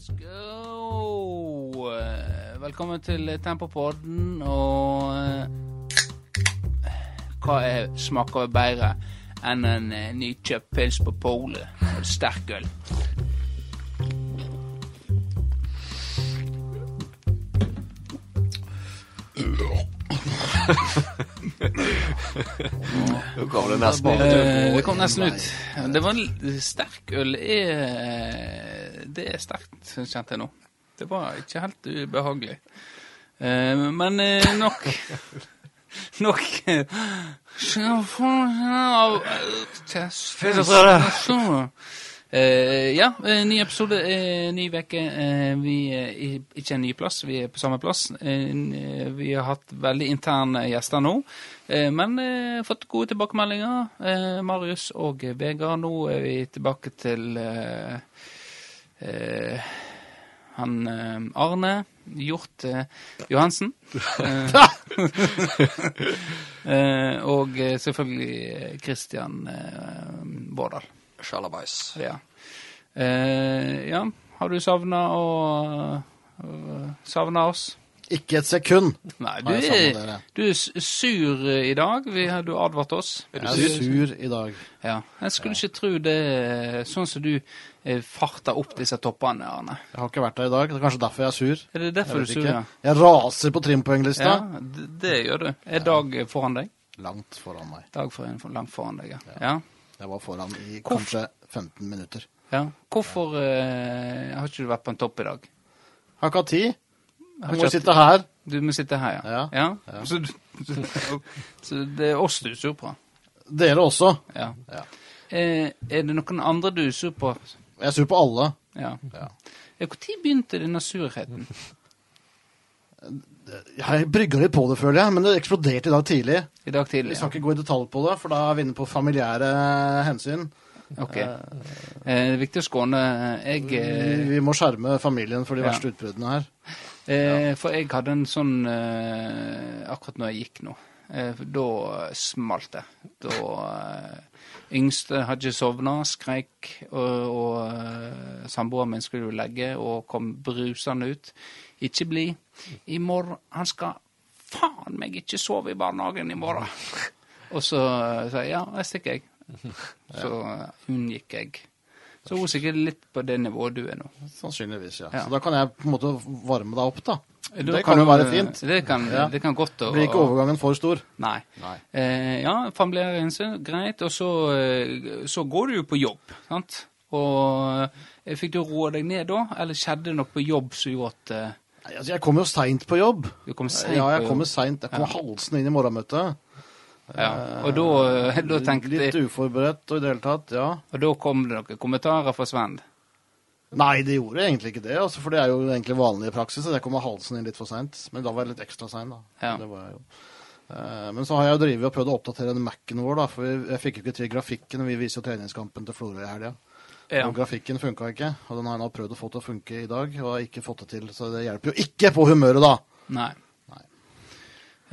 Let's go! Eh, Velkommen til Tempopodden, og eh, hva er smaker bedre enn en eh, nykjøpt pils på polet og sterk øl? Nå kom det nesten ut. Det kom nesten ut. Det var sterk øl er Det er sterkt, kjente jeg nå. Det var ikke helt ubehagelig. Eh, men eh, nok Nok eh, Eh, ja, eh, ny episode, eh, ny uke. Eh, vi er i- ikke en ny plass, vi er på samme plass. Eh, vi har hatt veldig interne gjester nå, eh, men eh, fått gode tilbakemeldinger. Eh, Marius og Vegard. Nå er vi tilbake til eh, han eh, Arne Hjort eh, Johansen. Eh, og selvfølgelig Christian eh, Vårdal. Sjalabais. Ja. Eh, ja, har du savna savna oss? Ikke et sekund. Nei, du er, du er sur i dag. Vi, har- du advarte oss. Jeg er sur i dag. Ja. Jeg skulle ikke tro det sånn som du eh, farter opp disse toppene, Arne. Jeg har ikke vært der i dag. Det er kanskje derfor jeg er sur. Er det Jeg derfor du er sur? Ja, Jeg raser på trimpoenglista. ja det, det gjør du. Er Dag foran deg? Langt foran meg. Dag foran, langt foran deg, ja. ja. Jeg var foran i kanskje 15 minutter. ja. Hvorfor eh, har ikke du vært på en topp i dag? Har ikke hatt tid. Jeg må sitte her. Du må sitte her, ja? Ja, ja. Så, så, så det er oss du er sur på? Dere også. Ja. Ja. Eh, er det noen andre du er sur på? Jeg er sur på alle. Ja. Ja. Når begynte denne surheten? Jeg brygga litt på det, føler jeg, men det eksploderte i dag tidlig. I dag tidlig, Vi tidlig? skal ikke gå i detalj på det, for da er vi inne på familiære hensyn. Ok. Eh, det er viktig å skåne Jeg Vi, eh, vi må skjerme familien for de Ja. verste utbruddene her. eh, For jeg hadde en sånn eh, Akkurat når jeg gikk nå. Eh, da smalt det. Da eh, Yngste hadde ikke sovna, skreik, og, og eh, samboeren min skulle jo legge og kom brusende ut. Ikke bli. I morgen Han skal faen meg ikke sove i barnehagen i morgen. Og så eh, sa jeg ja, jeg stikker, jeg. Så eh, unngikk jeg. Så hun er sikkert litt på det nivået du er nå. Sannsynligvis, ja. Ja. Så da kan jeg på en måte varme deg opp, da. Da Det kan jo være fint. Det kan, Ja. det kan godt Blir ikke overgangen for stor? Nei. Nei. Eh, ja, familiær hensyn, greit. Og så, eh, så går du jo på jobb, sant. Og eh, fikk du roa deg ned da, eller skjedde det noe på jobb som gjorde at eh, Nei, altså, jeg kom jo seint på jobb. du kom sent Ja, jeg kommer seint. Jeg kommer halsende inn i morgenmøtet. Ja. Og da, da tenkte Litt uforberedt og i det hele tatt, ja. Og da kom det noen kommentarer fra Sven. Nei, det gjorde egentlig ikke det, altså, for det er jo egentlig vanlig i praksis. Jeg kommer halsen inn litt for seint. Men da var jeg litt ekstra sein, da. Ja. Det var jeg jo. Uh, Men så har jeg jo drevet og prøvd å oppdatere den Mac-en vår, da, for jeg fikk jo ikke til grafikken. Vi viser jo treningskampen til Florø i helga. Ja. Og grafikken funka ikke, og den har jeg nå prøvd å få til å funke i dag, og har ikke fått det til. Så det hjelper jo ikke på humøret, da. Nei. Nei.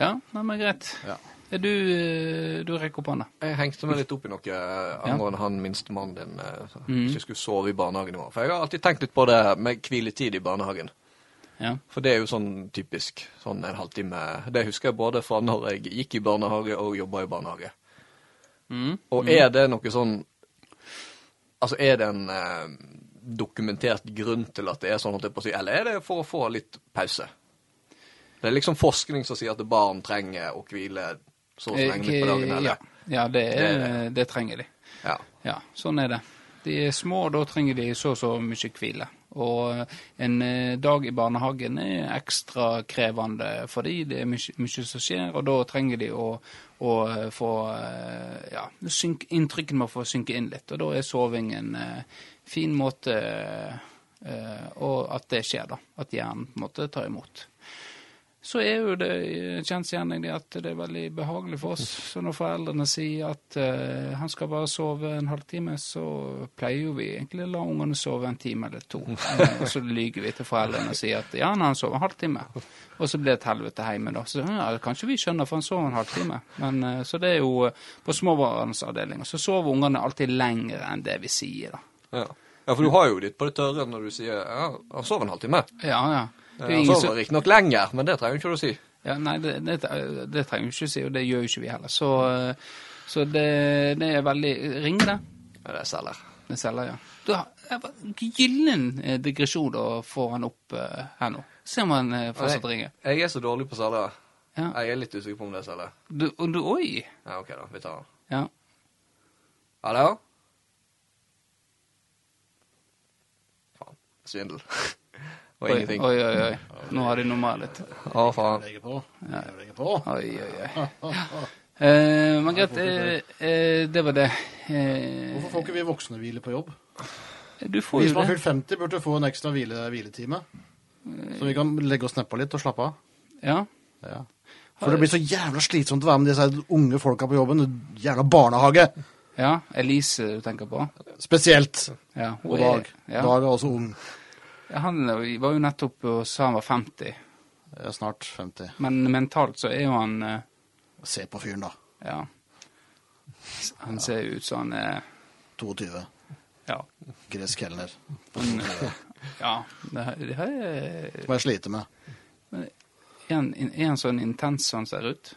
Ja, nei, men greit. Ja. Du eh, Du rekker opp hånda. Jeg hengte meg litt opp i noe angående angående han minstemannen din hvis som Mhm. ikke skulle sove i barnehagen morgen. For jeg har alltid tenkt litt på det med hviletid i barnehagen. Ja. For det er jo sånn typisk sånn en halvtime. Det husker jeg både fra når jeg gikk i barnehage og jobba i barnehage. Mm. Og er det noe sånn Altså, er det en eh, dokumentert grunn til at det er sånn, holdt jeg på å si, eller er det for å få litt pause? Det er liksom forskning som sier at barn trenger å hvile så på dagen, Eh, eller? Ja, ja det, er, Det- det trenger de. Ja. Ja, sånn er det. De er små, og da trenger de så og så mye hvile. Og en eh, dag i barnehagen er ekstra krevende for dem. det er mye, mye som skjer, og da trenger de å, å eh, få eh, ja, synk, inntrykkene må få synke inn litt. Og da er soving en eh, fin måte eh, Og at det skjer, da. At hjernen på en måte tar imot. Så er jo det kjensgjerning det at det er veldig behagelig for oss. Så når foreldrene sier at uh, han skal bare sove en halvtime, så pleier jo vi egentlig å la ungene sove en time eller to. Eh, og så lyver vi til foreldrene og sier at ja, han sover en halvtime. Og så blir det et helvete hjemme, da. Så ja, kanskje vi skjønner, for han sover en halvtime. Men, uh, så det er jo uh, På småbarnsavdelinga så sover ungene alltid lenger enn det vi sier, da. ja. Ja, for du har jo ditt på det tørre når du sier ja, han sover en halvtime. Ja, ja. Det er sover som, riktignok lenger, men det trenger ikke du å si. ja, nei, det, det, det trenger vi ikke å si, og det gjør jo ikke vi heller. Så, eh, så det, det er veldig Ring det. Ja, det selger. Det selger, ja. Du har gyllen eh, digresjon å få han opp uh, her nå. Se om han uh, fortsatt ringer. Jeg er så dårlig på selgere. Ja. Jeg er litt usikker på om det er selger. Du, du, oi! Ja, OK, da. Vi tar den. Ja. Hallo? Faen. Svindel. Og Oi, ingenting. oi, oi, oi. Nå har de litt. Å, faen. Legger på. Jeg legger på. Oi, oi, oi. Eh, greit, eh, eh, det var det. Eh, Hvorfor får ikke vi voksne hvile på jobb? du får Vi jo som har fylt 50, burde få en ekstra hvile, hviletime. Så vi kan legge oss nedpå litt og slappe av. Ja. Ja. For det blir så jævla slitsomt å være med disse unge folka på jobben. Jævla barnehage. ja. Elise du tenker på? Spesielt. Ja. hun Og er- Dag. Ja. Dag er også ung. Ja, han var jo nettopp og sa han var 50, Jeg er snart 50. men mentalt så er jo han eh, Se på fyren, da. Ja. Han ser jo ut som han er 22. Ja. Gresk kelner. Han, ja. Det, her- det her er Må jeg slite med. Er han, er han sånn intens som han ser ut?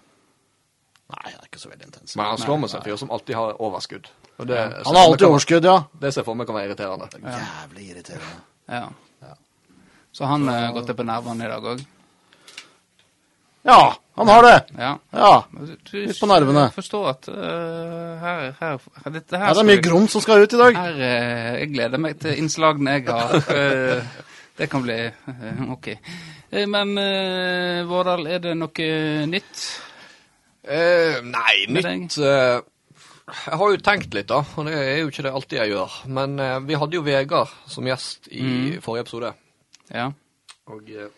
Nei, han er ikke så veldig intens. Men han slår med seg en fyr som alltid har overskudd. Og det, Ja. Han har alltid overskudd, ja. Det ser jeg for meg kan være irriterende. Jævlig irriterende. Ja. Så han har gått deg på nervene i dag òg? Ja, han har det! Ja. Ja. Du, Litt på nervene. Jeg forstår at uh, her, her, her, dette her Ja, det er mye vi- grums som skal ut i dag. Her, uh, jeg gleder meg til innslagene jeg har. Eh, det kan bli eh, OK. Eh, Men uh, Vårdal, er det noe nytt? Eh, nei, nytt eh, Jeg har jo tenkt litt, da. Og det er jo ikke det alltid jeg gjør. Men eh, vi hadde jo Vegard som gjest i Mm. forrige episode. Ja. Og eh,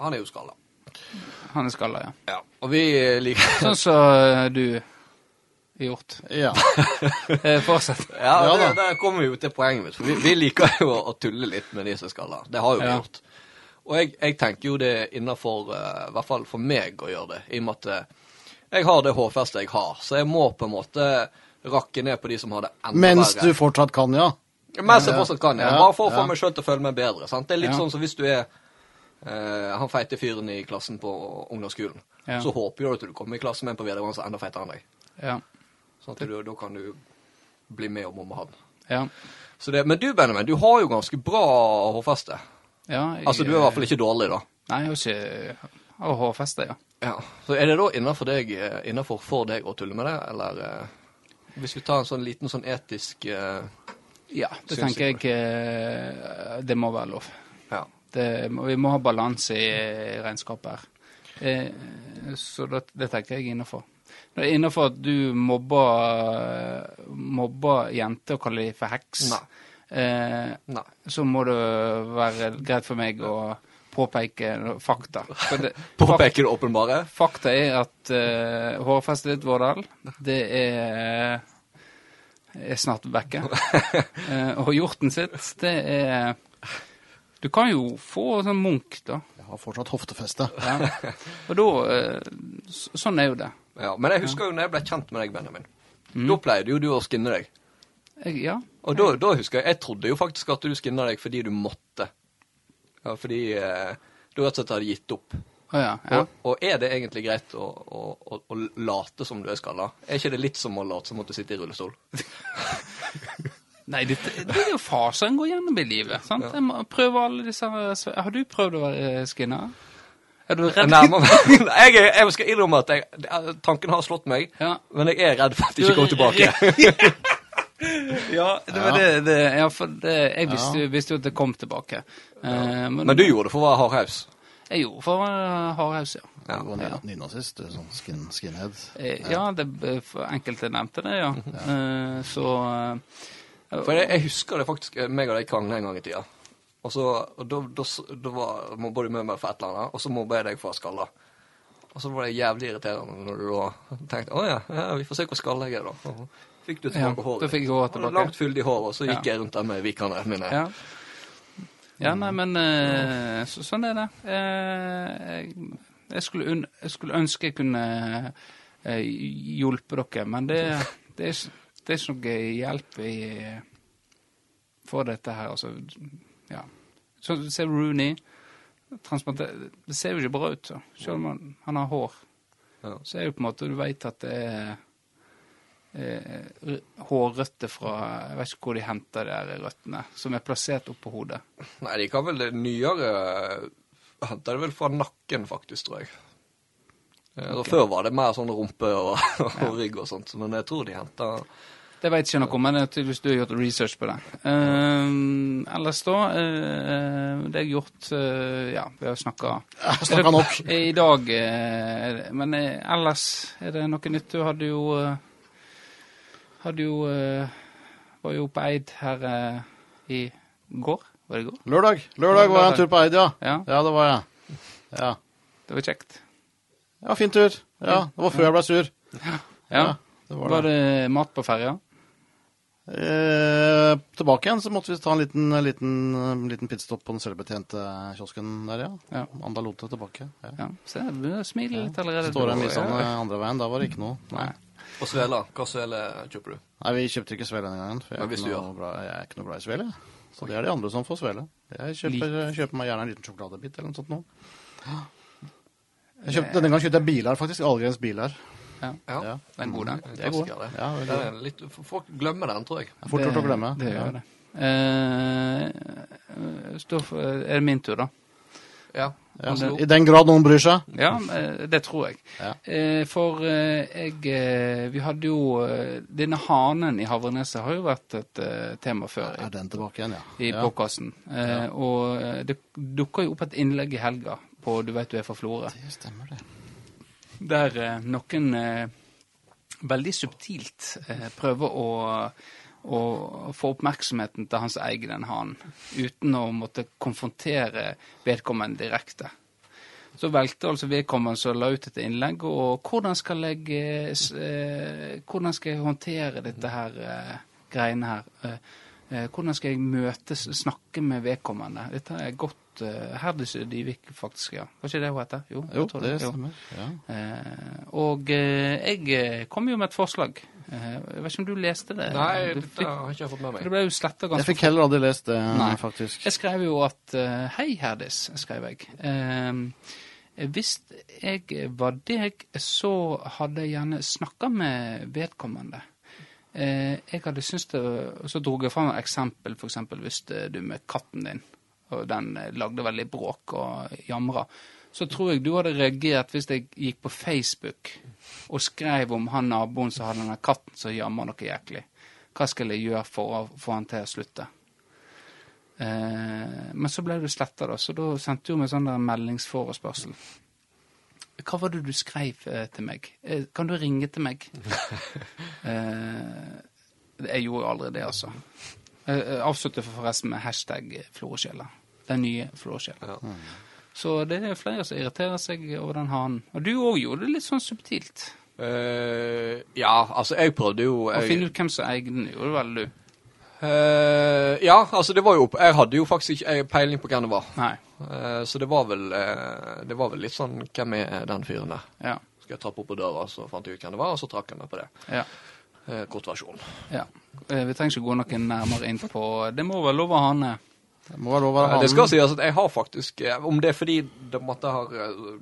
han er jo skalla. Han er skalla, ja. Ja. Og vi liker Sånn som eh, du har gjort. Ja. Eh, Fortsett. Ja, Ja det, der kommer vi jo til poenget mitt. For vi, vi liker jo å tulle litt med de som er skalla. Det har jo vi Ja. gjort. Og jeg, jeg tenker jo det er innafor, i hvert fall for meg, å gjøre det. I og med at eh, jeg har det hårfestet jeg har. Så jeg må på en måte rakke ned på de som har det enda Mens verre. du fortsatt kan, ja. Mens jeg fortsatt kan, ja. Bare for å få meg sjøl til å føle meg bedre. sant? Det er litt sånn som hvis du er Uh, han feite fyren i klassen på ungdomsskolen. Ja. Så håper du at du kommer i klasse med en på videregående som er enda feitere enn deg. Ja. Sånn at du, da kan du bli med og momme han. Ja. Så det, men du, Benjamin, du har jo ganske bra hårfeste. ja jeg, Altså, du er i hvert fall ikke dårlig, da. Nei, jeg har ikke jeg har hårfeste, ja. Ja. Så er det da innafor deg, eh, innenfor for deg å tulle med det, eller eh, Hvis vi tar en sånn liten sånn etisk eh, Ja, det Syns tenker jeg eh, Det må være lov. Ja. Det, vi må ha balanse i eh, regnskapet her. Eh, så det, det tenker jeg innafor. Det er innafor at du mobber, mobber jenter og kaller dem for heks. Nei. Eh, Nei. så må det være greit for meg å påpeke fakta. Det, Påpeker det åpenbare. Fakta er at eh, hårfestet ditt, Vårdal, det er, er snart vekke. Eh, og hjorten sitt, det er Du kan jo få sånn Munch, da. Jeg har fortsatt hoftefeste. Ja. Og da eh, Sånn er jo det. Ja, Men jeg husker jo når jeg ble kjent med deg, Benjamin. Mm. Da pleide jo du å skinne deg. Jeg, ja. Og da, da husker jeg Jeg trodde jo faktisk at du skinna deg fordi du måtte. Ja, fordi eh, du rett og slett hadde gitt opp. Å ja. ja. Og, og er det egentlig greit å, å, å, å late som du er skalla? Er ikke det litt som å late som at du sitter i rullestol? Nei, det, det er jo faser en går gjennom i livet. sant? Jeg må prøve alle disse Har du prøvd å være skinner? Er du redd? Jeg, jeg, jeg skal innrømme at jeg, tanken har slått meg, Ja. men jeg er redd for at det ikke kommer tilbake. Ja, det var det, det Ja, for det, jeg visste, visste jo at det kom tilbake. Eh, men, Men du gjorde det for å være hardhaus. Jeg gjorde for uh, hardhaus, ja. Ja. Du var ny- nynazist, sånn skin, skinhead. Ja, ja, det, enkelte nevnte det, ja. Eh, så uh, For jeg, jeg husker det faktisk, eh, meg og deg krangla en gang i tida. Og så, og da, da, da var, mobba du med meg for et eller annet, og så mobba jeg deg for skalla. Og så var det jævlig irriterende når du da tenkte å ja, ja vi får se hvor skalla jeg er, da. Og Fikk du ja, tilbake håret? da fikk jeg håret Og tilbake. Langt fyldig hår, og så gikk Ja. jeg rundt der med vikene mine. Ja. Ja, nei, men eh, så, sånn er det. Eh, jeg, skulle un, jeg skulle ønske jeg kunne uh, hjelpe dere, men det, det, er, det er ikke noe hjelp i for dette her. Altså, ja. Så ser du Rooney Det ser jo ikke bra ut, så. selv om han, han har hår. Ja. Så er jo på en måte Du vet at det er eh, hårrøtter fra Jeg vet ikke hvor de henter de røttene, som er plassert oppå hodet. Nei, de kan vel det nyere Henter det vel fra nakken, faktisk, tror jeg. Eh, og Før var det mer sånn rumpe og, og rygg og sånt, men jeg tror de henter Det vet ikke noe om, men tydeligvis du har gjort research på det. Uh, ellers da uh, Det jeg har gjort uh, Ja, vi har snakka snakka nok. I dag eh, Men eh, ellers er det noe nytt. Du hadde jo eh, Hadde jo eh, Var jo på Eid her eh, i går. Var det i går? Lørdag. Lørdag var jeg en tur på Eid, ja. Ja, Ja, det var jeg. Ja. det var kjekt. ja, fin tur. Ja, Det var før jeg ble sur. Ja. det Var var det. det mat på ferja? Eh, tilbake igjen så måtte vi ta en liten, liten, liten pitstop på den selvbetjente kiosken der, ja. Ja. Andalote tilbake. Ja. Ja. Se, du smiler litt allerede. Står en du. sånn andre veien, da var det ikke noe. Nei, Nei. Og svele. Hva svele kjøper du? Nei vi kjøpte ikke svele denne gangen. For jeg, Men er ikke bra, jeg er ikke noe glad i svele. Så det er de andre som får svele. Jeg kjøper, kjøper meg gjerne en liten sjokoladebit eller noe sånt nå. Jeg kjøpte, denne gangen kjøpte jeg biler, faktisk. Allgrens biler. Ja. Ja. Ja. Den gode. En Det er god. Ja, Det er litt, folk glemmer den, tror jeg. Fort gjort å glemme. Det gjør det. Eh, står for, er det min tur, da? Ja. Ja, så. I den grad noen bryr seg. Ja, eh, det tror jeg. Ja. Eh, For eh, jeg Vi hadde jo Denne hanen i Havreneset har jo vært et tema før Er den tilbake igjen, ja. i ja. podkasten. Ja. Og det dukka jo opp et innlegg i helga på Du vet du er fra Florø. Det stemmer, det. der noen veldig subtilt prøver å, å få oppmerksomheten til hans egen hanen, uten å måtte konfrontere vedkommende direkte. Så valgte altså vedkommende som la ut et innlegg, og hvordan skal jeg, eh, hvordan skal jeg håndtere dette her eh, greiene her? Eh, hvordan skal jeg møte, snakke med vedkommende? Dette er godt eh, Herdis Dyvik, faktisk, ja. Var ikke det hun heter? Jo, Jo, det, det stemmer. Ja. Eh, og jeg kom jo med et forslag. Eh, jeg vet ikke om du leste det? Nei, det dette jeg har ikke fått med meg. det ble jo sletta Jeg fikk heller aldri lest det, Nei. faktisk. Jeg skrev jo at eh, Hei, Herdis, skrev jeg. Eh, hvis jeg var deg, så hadde jeg gjerne snakka med vedkommende. Eh, jeg hadde syntes det og Så dro jeg fram et eksempel, f.eks. hvis du med katten din, og den eh, lagde veldig bråk og jamra. Så tror jeg du hadde reagert hvis jeg gikk på Facebook og skrev om han naboen som hadde denne katten som jammer noe jæklig. Hva skal jeg gjøre for å få han til å slutte? Eh, men så ble det sletta, da, så da sendte hun meg sånn der meldingsforespørsel. Hva var det du skrev eh, til meg? Eh, kan du ringe til meg? eh, jeg gjorde jo aldri det, altså. Jeg avslutter avsluttet forresten med hashtag Floresjela. Den nye Floresjela. Ja. Så det er flere som irriterer seg over den hanen. Og du òg gjorde det litt sånn subtilt. Uh, ja, altså, jeg prøvde jo Å finne ut hvem som eide den, gjorde vel du? Uh, Ja, altså, det var jo Jeg hadde jo faktisk ikke peiling på hvem det var. Nei. Uh, så det var vel Det var vel litt sånn Hvem er den fyren der? Ja. Skal jeg trappe opp på døra, så fant jeg ut hvem det var, og så trakk jeg meg på det. Ja. Kort versjon. ja. Vi trenger ikke gå noe nærmere inn på Det må vel lov å ha hane. Det må være lov å være det skal sies at jeg har faktisk eh, Om det er fordi det måtte ha uh,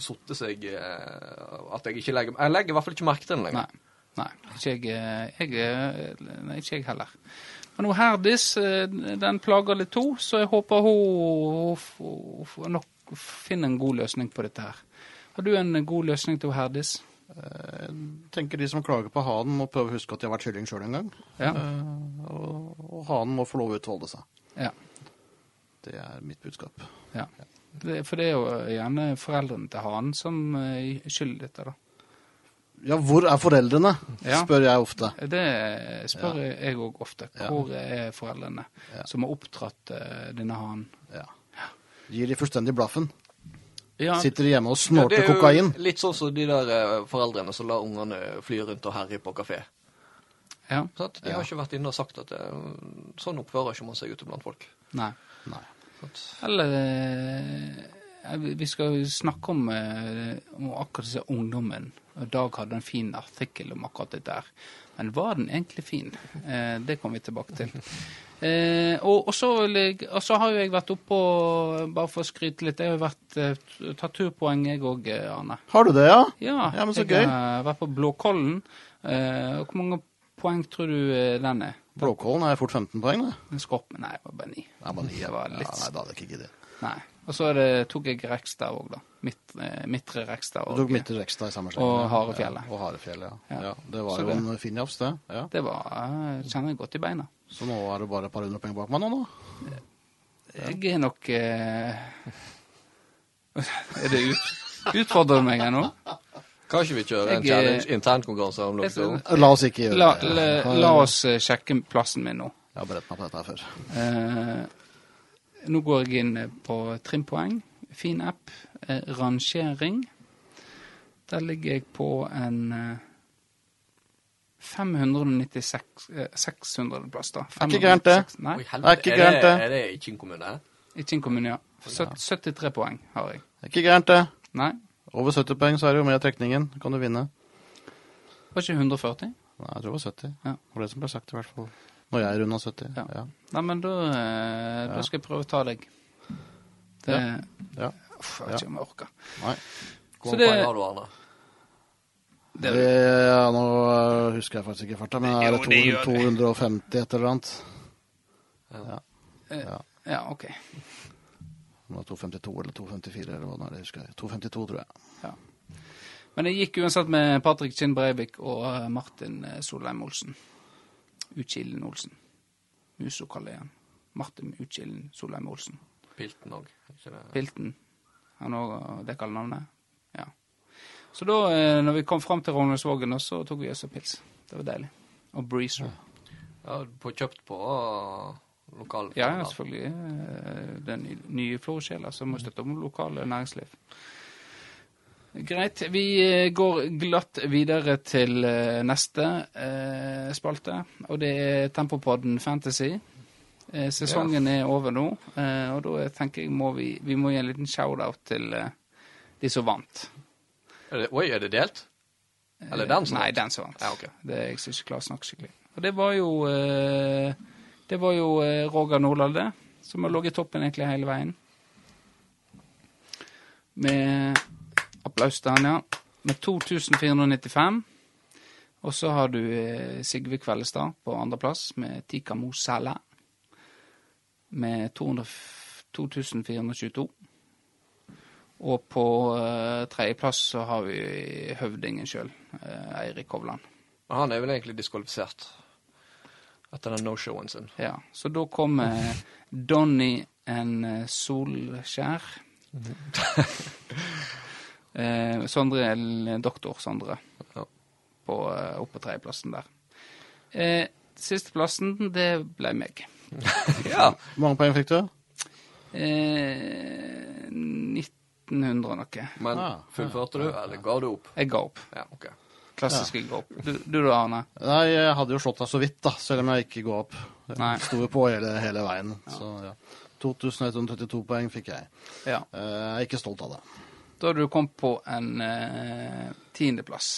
satt seg eh, At jeg ikke legger Jeg legger i hvert fall ikke merke til den lenger. Nei. Nei, ikke jeg, eh, jeg eh, Nei, ikke jeg heller. Men hun Herdis, eh, den plager litt to, så jeg håper hun, hun, hun nok finner en god løsning på dette her. Har du en god løsning til hun Herdis? Jeg tenker de som klager på hanen, må prøve å huske at de har vært kylling sjøl en gang. Ja. Eh, og, og hanen må få lov å utfolde seg. Ja. Det er mitt budskap. ja. Det, for det er jo gjerne foreldrene til hanen som er skyld i dette, da. Ja, hvor er foreldrene? Ja. spør jeg ofte. Det spør jeg òg ofte. Ja. Hvor er foreldrene Ja. som har oppdratt eh, denne hanen? Ja. Gir de fullstendig blaffen. Ja, Sitter de hjemme og Ja, snorter det er jo kokain. Litt sånn som de der eh, foreldrene som lar ungene fly rundt og herje på kafé. Ja. De har ikke vært inne og sagt at det, sånn oppfører ikke man seg ute blant folk. Nei. Nei. Sant? Eller eh, vi skal snakke om, eh, om akkurat disse ungdommen. og Dag hadde en fin artikkel om akkurat det der. Men var den egentlig fin? Eh, det kommer vi tilbake til. Eh, og, og, så, vil jeg- og så har jo jeg vært oppe og Bare for å skryte litt, jeg har jo vært tatt turpoeng, jeg òg, Arne. Har du det, ja? Ja, Ja, men så jeg gøy. har vært på Blåkollen. Eh, og hvor mange poeng tror du eh, den er? Blåkålen er fort 15 poeng, det. En Skorpen? Nei, det var bare 9. Det var 9. Det var ja, litt nei, da hadde jeg ikke giddet. Nei. Og så det, tok jeg Rekstad òg, da. Midt, eh, midtre Rekstad. Du og- tok Midtre Rekstad i samme sleng. Og. Harefjellet. Ja, og Harefjellet, ja. Ja. ja. Det var Så jo det- en fin jafs, det. Ja. Det var jeg Kjenner jeg godt i beina. Så nå er det bare et par hundre penger bak meg nå, da. Jeg er nok eh, Er det ut, utfordrer du meg her nå? Kan ikke vi kjøre en Jeg, eh, challenge internkonkurranse om dere La oss ikke gjøre det. la, la oss eh, sjekke plassen min nå. Jeg har beredt meg på dette her før. Eh, nå går jeg inn eh, på trimpoeng. Fin app. Eh, rangering. Der ligger jeg på en eh, 596 eh, 600. plass, da. Er ikke gærent, det. 596 Nei, Oi, Er ikke gærent, det, det. er det i Kinn kommune? i Kinn kommune, ja. 73 poeng har jeg. Er ikke gærent, det. Nei, Over 70 poeng så er det jo med trekningen. Kan du vinne. var ikke 140? Nei, jeg tror det var 70. Ja. Det var det som ble sagt i hvert fall. Når jeg er runda 70. Ja. Ja. Nei, men da, eh, da skal jeg prøve å ta deg. Det, Ja. Uff, jeg vet ikke om jeg orker. Nei. Hvor Så mange det- poeng har du, Arne? Det, Ja, nå husker jeg faktisk ikke farta, men er det det 200, 250 et eller annet? Ja. Ja, ja, OK. Om det var 252 eller 254 eller hva det er, det husker jeg. 252, tror jeg. Ja. Men det gikk uansett med Patrick Kinn Breivik og eh, Martin eh, Solheim Olsen. Utkilden Olsen. Muso kaller jeg han. Martin Utkilden Solheim Olsen. Pilten òg. Pilten. Han òg det kaller navnet? Ja. Så da, eh, når vi kom fram til Rognaldsvågen, så tok vi oss en pils. Det var deilig. Og breezer. Ja, på kjøpt på uh, lokal Ja, ja, selvfølgelig. eh, Den nye Florø-sjela som må støtte om lokale næringsliv. Greit. Vi eh, går glatt videre til eh, neste eh, spalte, og det er Tempopodden Fantasy. Eh, sesongen er over nå, eh, og da tenker jeg må vi, vi må gi en liten shout-out til de som vant. Er det, oi, er det delt? Eller den som Nei, den som vant. Ja, okay. Det jeg som ikke klarer å snakke skikkelig. Og det var jo eh, Det var jo eh, Roger det. som har ligget i toppen egentlig hele veien. Med applaus til han, ja. Med 2495. Og så har du eh, Sigve Kveldestad på andreplass med Tika Mosala med 200 2422. Og på uh, tredjeplass så har vi høvdingen sjøl, Eirik Hovland. Han er vel egentlig diskvalifisert etter den no-showen sin. Ja, så da kommer Donny en eh, Solskjær. eh, Sondre eller doktor Sondre Ja. på, opp oppe på tredjeplassen der. Eh, Sisteplassen, det ble meg. Ja. Hvor mange poeng fikk du? Eh, 1900 noe. Men Ah, fullførte du, eller ga du opp? Jeg ga opp. Ja, ok. Klassisk jeg ga opp. Du, du da, Arne? Nei, jeg hadde jo slått deg så vidt, da, selv om jeg ikke går opp. Jeg sto jo på hele, hele veien. Så ja. 2132 poeng fikk jeg. Ja. Eh, Jeg er ikke stolt av det. Da hadde du kommet på en eh, tiendeplass.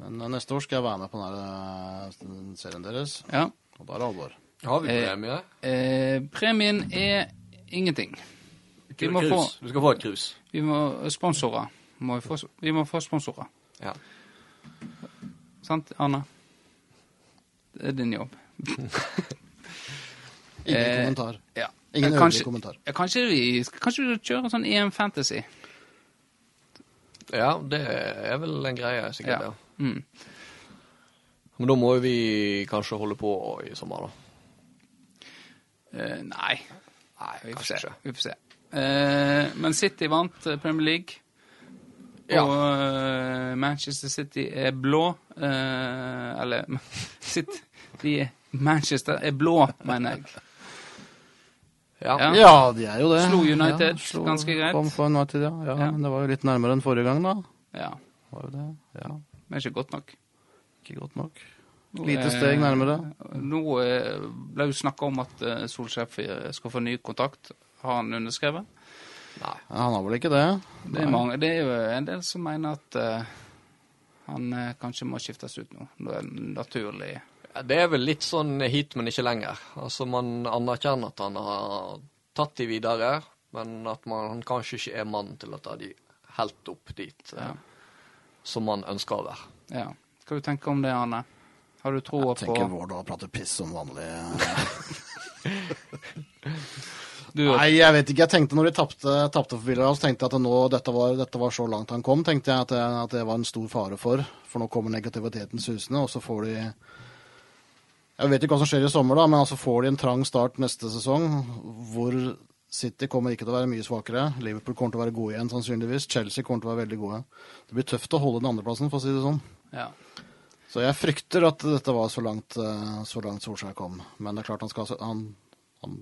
Men eh, neste år skal jeg være med på denne eh, serien deres, Ja. og da er det alvor. Har vi Eh, premie? Eh, premien er ingenting. Vi må få. Du skal få et krus. vi må sponsorer. Må vi, få, vi må få sponsorer. Ja. Sant, Anna? Det er din jobb. Ingen Eh, kommentar. Ja. Ingen øvrig kanskje, kommentar. ja, kanskje vi kanskje vi kjører sånn EM Fantasy? ja, det er vel en greie, sikkert. Ja. Ja. Mm. Men da må jo vi kanskje holde på i sommer, da. Eh, nei. Nei, vi får kanskje se. Vi får se. Eh, men City vant eh, Premier League. Ja. Og eh, Manchester City er blå. eh, eller City, de er, Manchester er blå, mener jeg. Ja. Ja. Ja, de er jo det. Slo United slo- ganske greit. Kom for United, ja. ja. Ja. Men det var jo litt nærmere enn forrige gang, da. Ja, Var jo det. Ja, men ikke godt nok. ikke godt nok. Nå Lite steg nærmere. Nå eh, ble jo snakka om at Solskjær skal få ny kontakt. Har han underskrevet? Nei. Han har vel ikke det? Det er, mange, det er jo en del som mener at uh, han uh, kanskje må skiftes ut nå. Det er naturlig. Ja, Det er vel litt sånn hit, men ikke lenger. Altså, Man anerkjenner at han har tatt de videre, men at man, han kanskje ikke er mannen til å ta de helt opp dit eh, Ja. som man ønsker å være. Ja. Hva du tenker om det, Arne? Har du troa Jeg tenker Vård har pratet piss som vanlig. du, Nei, jeg vet ikke. Jeg tenkte når de tapte, for Villarreal, så tenkte jeg at nå, dette, var, dette var så langt han kom, tenkte jeg at det, at det var en stor fare for. For nå kommer negativiteten susende, og så får de Jeg vet ikke hva som skjer i sommer, da, men altså får de en trang start neste sesong, hvor City kommer ikke til å være mye svakere. Liverpool kommer til å være gode igjen, sannsynligvis. Chelsea kommer til å være veldig gode. Det blir tøft å holde den andreplassen, for å si det sånn. ja. Så jeg frykter at dette var så langt, eh, så langt Solskjær kom. Men det er klart han skal han, han,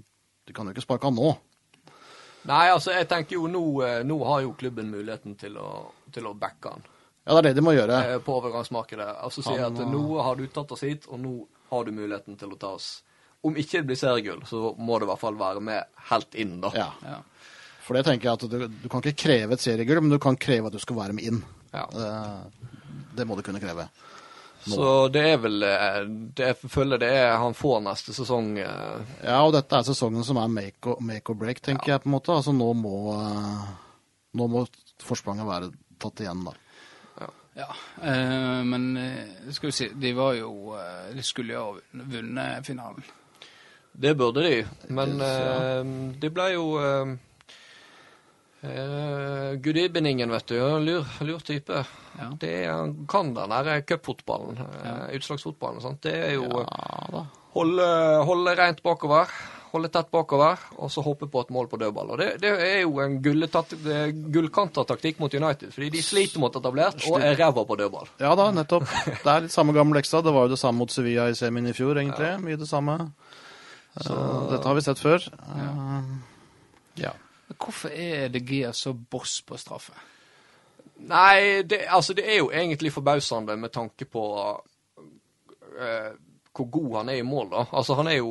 De kan jo ikke sparke han nå. Nei, altså, jeg tenker jo nå, eh, nå har jo klubben muligheten til å, til å backe han Ja, det er det de må gjøre. eh, på overgangsmarkedet. Altså si at nå har du tatt oss hit, og nå har du muligheten til å ta oss Om ikke det blir seriegull, så må det i hvert fall være med helt inn, da. Ja. ja. For det tenker jeg at du, du kan ikke kreve et seriegull, men du kan kreve at du skal være med inn. Ja. Det, Det må du kunne kreve. Så det er vel eh, det, Jeg føler det er han får neste sesong. eh, Ja, og dette er sesongen som er make or, make or break, tenker jeg på en måte. Altså nå må, eh, nå må forspranget være tatt igjen, da. Ja, eh, men eh, skal vi si, de var jo eh, De skulle jo ha vunnet- finalen. Det burde de, men Ja. eh, det ble jo uh, uh, Gudibbeningen, vet du. Lur, lur type. Ja. Det kan den der cupfotballen, ja. utslagsfotballen. Sant? Det er jo eh, Ja da. holde, holde rent bakover, holde tett bakover, og så hoppe på et mål på dødball. Og det, det er jo en gullkanta taktikk mot United, fordi de sliter mot etablert og er ræva på dødball. Ja da, nettopp. Det er litt samme gamle leksa. Det var jo det samme mot Sevilla i semien i fjor, egentlig. Mye det samme. Så dette har vi sett før. Eh, ja. Hvorfor er De Gea så boss på straffe? Nei, det, altså det er jo egentlig forbausende med tanke på uh, hvor god han er i mål, da. Altså han er jo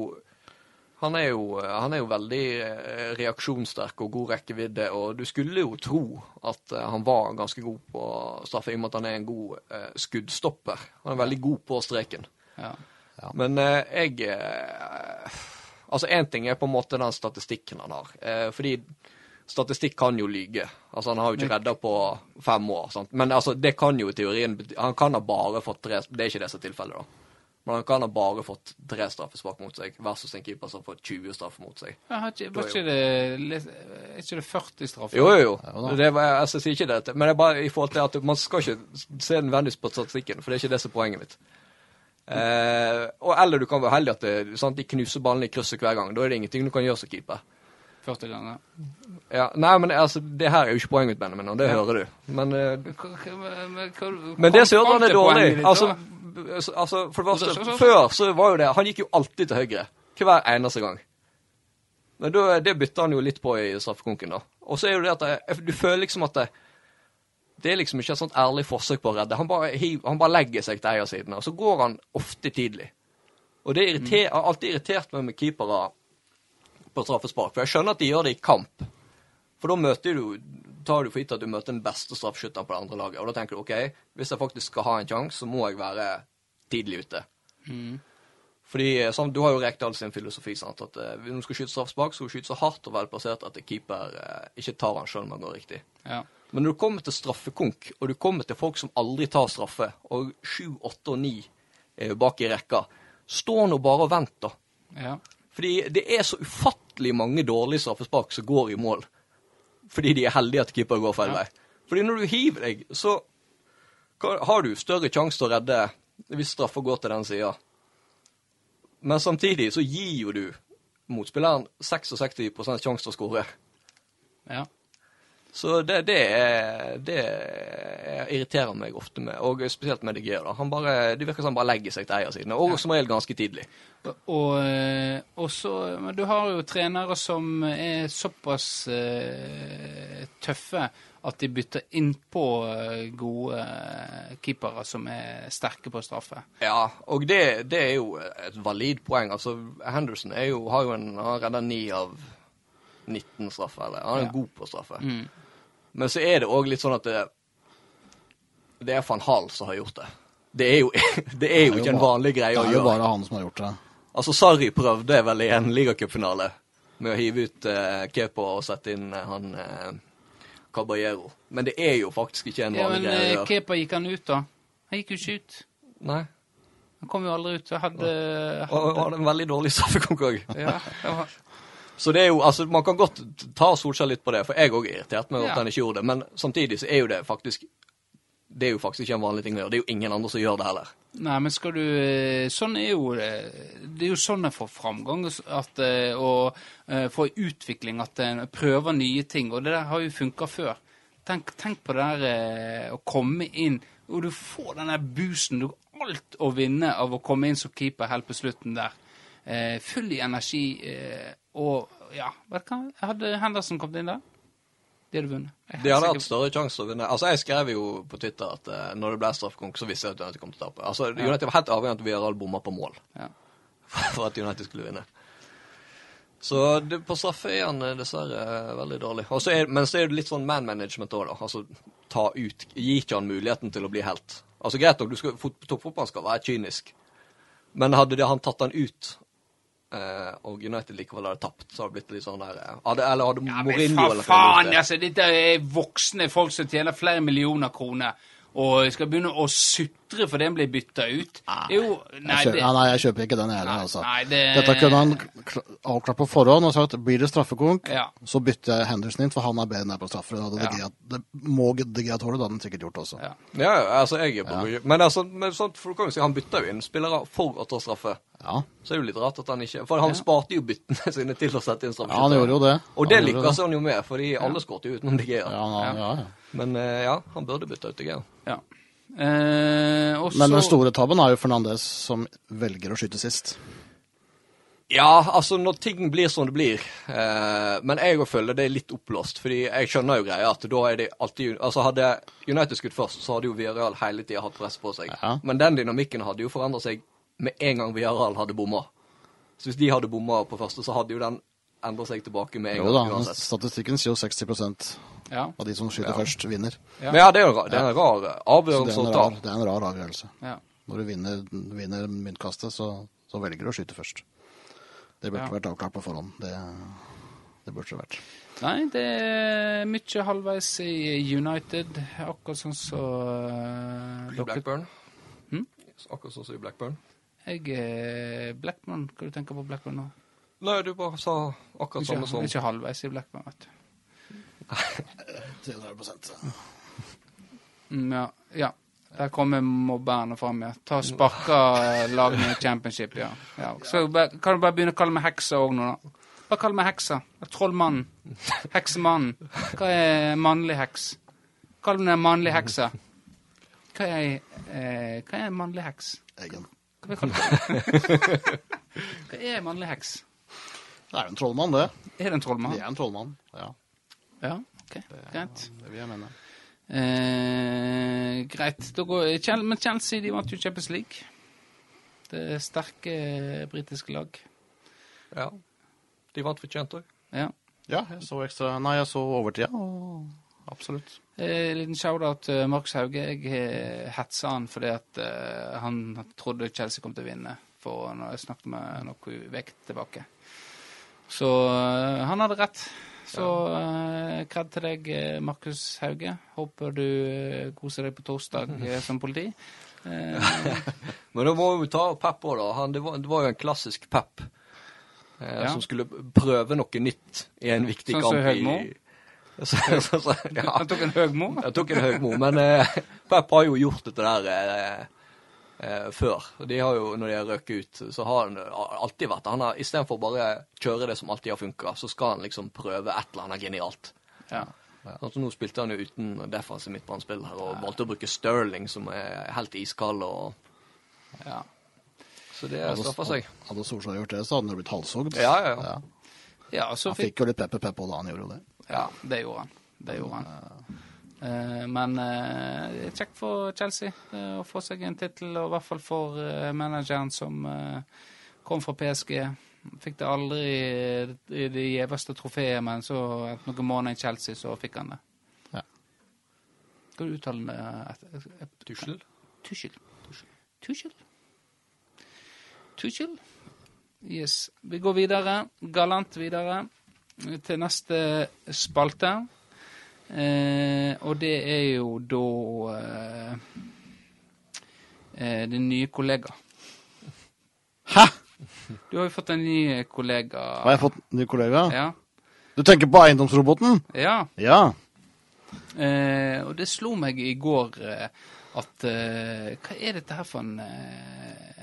han er, jo, han er jo veldig eh, reaksjonssterk og god rekkevidde, og du skulle jo tro at eh, han var ganske god på straffe, i og med at han er en god uh, skuddstopper. Han er veldig god på streken. Ja. Men uh, jeg eh, Altså, én ting er på en måte den statistikken han har. Eh, fordi statistikk kan jo lyge. Altså, han har jo ikke redda på fem år. Sant? Men altså, det kan jo i teorien Han kan ha bare fått tre Det er ikke det som er tilfellet, da. Men han kan ha bare fått tre straffespark mot seg, versus en keeper som har fått 20 straffer mot seg. Ja, har ikke, var ikke det, er ikke det 40 straffer? Jo, jo, jo. Det var, jeg sier ikke det, men det er bare i forhold til at man skal ikke se nødvendigvis på statistikken, for det er ikke det som er poenget mitt. Eh, og eller du kan være heldig at det, sant, de knuser ballen i krysset hver gang. Da er det ingenting du kan gjøre som keeper. 40 ganger. Ja, nei, men altså, det her er jo ikke poenget mitt, Benjamin, og det hører du. Men, eh, hva- men det som gjør det han er dårlig altså, altså, altså, for det Så- så- første, før så var jo det Han gikk jo alltid til høyre. Hver eneste gang. Men det bytta han jo litt på i straffekonken, da. Og så er jo det at det, du føler liksom at det, det er liksom ikke et sånt ærlig forsøk på å redde. Han bare, han bare legger seg til eiersiden, og så går han ofte tidlig. Og det irriter, har alltid irritert meg med keepere på straffespark, for jeg skjønner at de gjør det i kamp. For da møter du, tar du for gitt at du møter den beste straffeskytteren på det andre laget, og da tenker du OK, hvis jeg faktisk skal ha en sjanse, så må jeg være tidlig ute. Mm. Fordi eh, sånn, Du har jo Rekdal sin filosofi. sant, at hvis Når du skal skyte straffespark, skal du skyte så hardt og velplassert at keeper eh, ikke tar han sjøl om han går riktig. Ja. Men når du kommer til straffekonk, og du kommer til folk som aldri tar straffe, og sju, åtte og ni jo bak i rekka, stå nå bare og vent, da. ja. Fordi det er så ufattelig mange dårlige straffespark som går i mål. Fordi de er heldige at keeper går feil Ja. vei. Fordi når du hiver deg, så har du større sjanse til å redde hvis straffa går til den sida. Men samtidig så gir jo du motspilleren 66 sjanse til å skåre. ja. Så det, det, er- det irriterer meg ofte med, og spesielt med DG. da. Han bare, Det virker som han bare legger seg til eiersiden, og som regel ganske tidlig. Og, eh, og så, men du har jo trenere som er såpass uh, tøffe at de bytter innpå eh, gode keepere som er sterke på straffe. Ja, og det, det er jo et valid poeng. Altså, Henderson er jo, har jo en, han redda 9 av 19 straffer, eller han er Ja. god på straffe. Mm. Men så er det òg litt sånn at det, det er van Hall som har gjort det. Det er jo, det er jo ikke en vanlig greie å gjøre. Det er jo bare han som har gjort det. Altså, Sarri prøvde vel i en ligacupfinale med å hive ut eh, Kepa og sette inn eh, han eh, Caballero. Men det er jo faktisk ikke en Ja, vanlig men greie å gjøre. Ja, Men Kepa gikk han ut, da? Han gikk jo ikke ut. Nei. Han kom jo aldri ut. Han Hadde, Og og hadde en veldig dårlig straffekonkurranse. ja, Så det er jo, altså, man kan godt ta Solskjær litt på det, for jeg òg meg over Ja. at han ikke gjorde det. Men samtidig så er jo det faktisk Det er jo faktisk ikke en vanlig ting å gjøre. Det er jo ingen andre som gjør det heller. Nei, men skal du eh, Sånn er jo det. Det er jo sånn en får framgang at, eh, og eh, får utvikling, at en prøver nye ting. Og det der har jo funka før. Tenk, tenk på det der eh, å komme inn Og du får den der boosten. Du har alt å vinne av å komme inn som keeper helt på slutten der. Eh, full i energi. Og ja, Hadde Henderson kommet inn der? De hadde vunnet. De hadde hatt større sjanse å vinne. Altså, Jeg skrev jo på Twitter at uh, når det ble straffekonk, så visste jeg at United kom til å tape. Altså, United var helt avhengig av at Villarreal bomma på mål Ja. for at United skulle vinne. Så det, på straffe er han dessverre eh, veldig dårlig. Er, men så er det litt sånn man management òg, da. Altså ta ut Gi ikke han muligheten til å bli helt. Altså Greit nok, toppfotballen skal være kynisk, men hadde det, han tatt han ut og United likevel hadde tapt, så hadde det blitt litt sånn der eh, hadde, Eller hadde Ja, Mourinho eller faen, altså, dette er voksne folk som tjener flere millioner kroner, og skal begynne å sutre fordi en blir bytta ut. Jo, nei, Jeg kjøper, det, nei, jeg kjøper ikke den heller, altså. nei, det- Dette kunne han avklart på forhånd og sagt blir det straffekonk, Ja. så bytter jeg Henderson inn, for han er bedre enn jeg på straffer. Det, Ja. Det må De Gea tåle, det hadde han sikkert gjort også. ja. Ja, ja, altså jeg er på Men altså, men sånt, for du kan jo si han bytta jo inn spillere for å ta straffe. Ja, Så er det jo litt rart at han ikke For han sparte jo byttene sine til å sette inn ja han gjorde jo det. Og det Han lykkes han jo med, fordi alle skåret jo utenom De Gea. Ja, ja, ja. Men eh, ja, han burde bytta ut De Gea. ja. Eh, også, Men den store tabben er jo Fernandes som velger å skyte sist. Ja, altså når ting blir som det blir. Eh, men jeg føler det er litt oppblåst. Fordi jeg skjønner jo greia at da er det alltid Altså hadde United skutt først, så hadde jo Villarreal hele tida hatt press på seg. Ja. Men den dynamikken hadde jo forandra seg med en gang Villarreal hadde bomma. Så hvis de hadde bomma på første, så hadde jo den endra seg tilbake med en Jo da, gang men uansett. statistikken sier jo 60 ja, Og de som skyter først, vinner. Ja. Men ja, det er, jo ra- det er en rar det avgjørelse er å en ta. rar, det er en rar avgjørelse. ja. Når du vinner, vinner myntkastet, så, så velger du å skyte først. Det burde Ja. vært avklart på forhånd. Det, det burde det vært. Nei, det er mye halvveis i United, akkurat sånn som uh, I Blackburn. Hmm? Akkurat sånn som i Blackburn. Jeg er Blackman. Hva du tenker på Blackman nå? Nei, du bare sa akkurat samme som ikke halvveis i Blackman, vet du. 300 Mm, ja. ja. Der kommer mobberne fram, ja. Ta og sparka lagene i championship, ja. ja. Så kan du bare begynne å kalle meg heksa òg nå, da. Bare kall meg heksa. Trollmannen. Heksemannen. Hva er mannlig heks? Kall meg mannlig heksa. Hva er, eh, hva er mannlig heks? Egen. Hva? Hva er mannlig heks? Det er jo en trollmann, det. Er det en trollmann? Det er en trollmann. Ja, Ja, ok, greit. det vil jeg mene. Eh, greit. Da går, men Chelsea de vant jo Champions League. Det er sterke britiske lag. Ja. De vant fortjent òg. Ja. Ja, jeg så ekstra Nei, jeg så overtida, og absolutt. Eh, liten shout-out til Markus Hauge. Jeg eh, hetsa han fordi at eh, han trodde Chelsea kom til å vinne for når jeg snakket med noen uker tilbake. Så eh, han hadde rett. Så uh, kred til deg, eh, Markus Hauge. Håper du eh, koser deg på torsdag eh, som politi. Eh, Men da må vi ta Pep òg, da. Han, det, var, det var jo en klassisk Pep. Eh, Ja. Som skulle prøve noe nytt i en viktig Sånn som kamp. Høgmo? Så, så, så, ja. han tok en Høgmo. Jeg tok en Høgmo, men eh, Pep har jo gjort dette der eh, eh, før. De har jo, når de har røket ut, så har han alltid vært Han har istedenfor bare kjøre det som alltid har funka, så skal han liksom prøve et eller annet genialt. Ja. Som Nå spilte han jo uten defensiv midtbanespill her, og valgte å bruke Sterling, som er helt iskald. og ja. Så det straffer seg. Hadde Solskjær gjort det, så hadde han blitt halshogd. Ja, ja, ja. ja så Han fikk fikk jo litt pepper pepper da han gjorde det. Ja, det gjorde han. Det gjorde han. Eh, men eh, kjekt for Chelsea eh, å få seg en tittel, og i hvert fall for manageren som kom fra PSG. Fikk det aldri i det gjeveste trofeet, men så etter noen måneder i Chelsea så fikk han det. Ja. Skal du uttale det? Tuschel? Tuschel. Tuschel. Tuschel. Tuchel. Tuchel. Yes. Vi går videre, galant videre, til neste spalte. Eh, og det er jo da eh, eh, din nye kollega. Hæ? Du har jo fått en ny kollega. Har jeg fått ny kollega? Ja. Du tenker på eiendomsroboten? ja. Ja. Eh, og det slo meg i går at eh, Hva er dette her for en eh,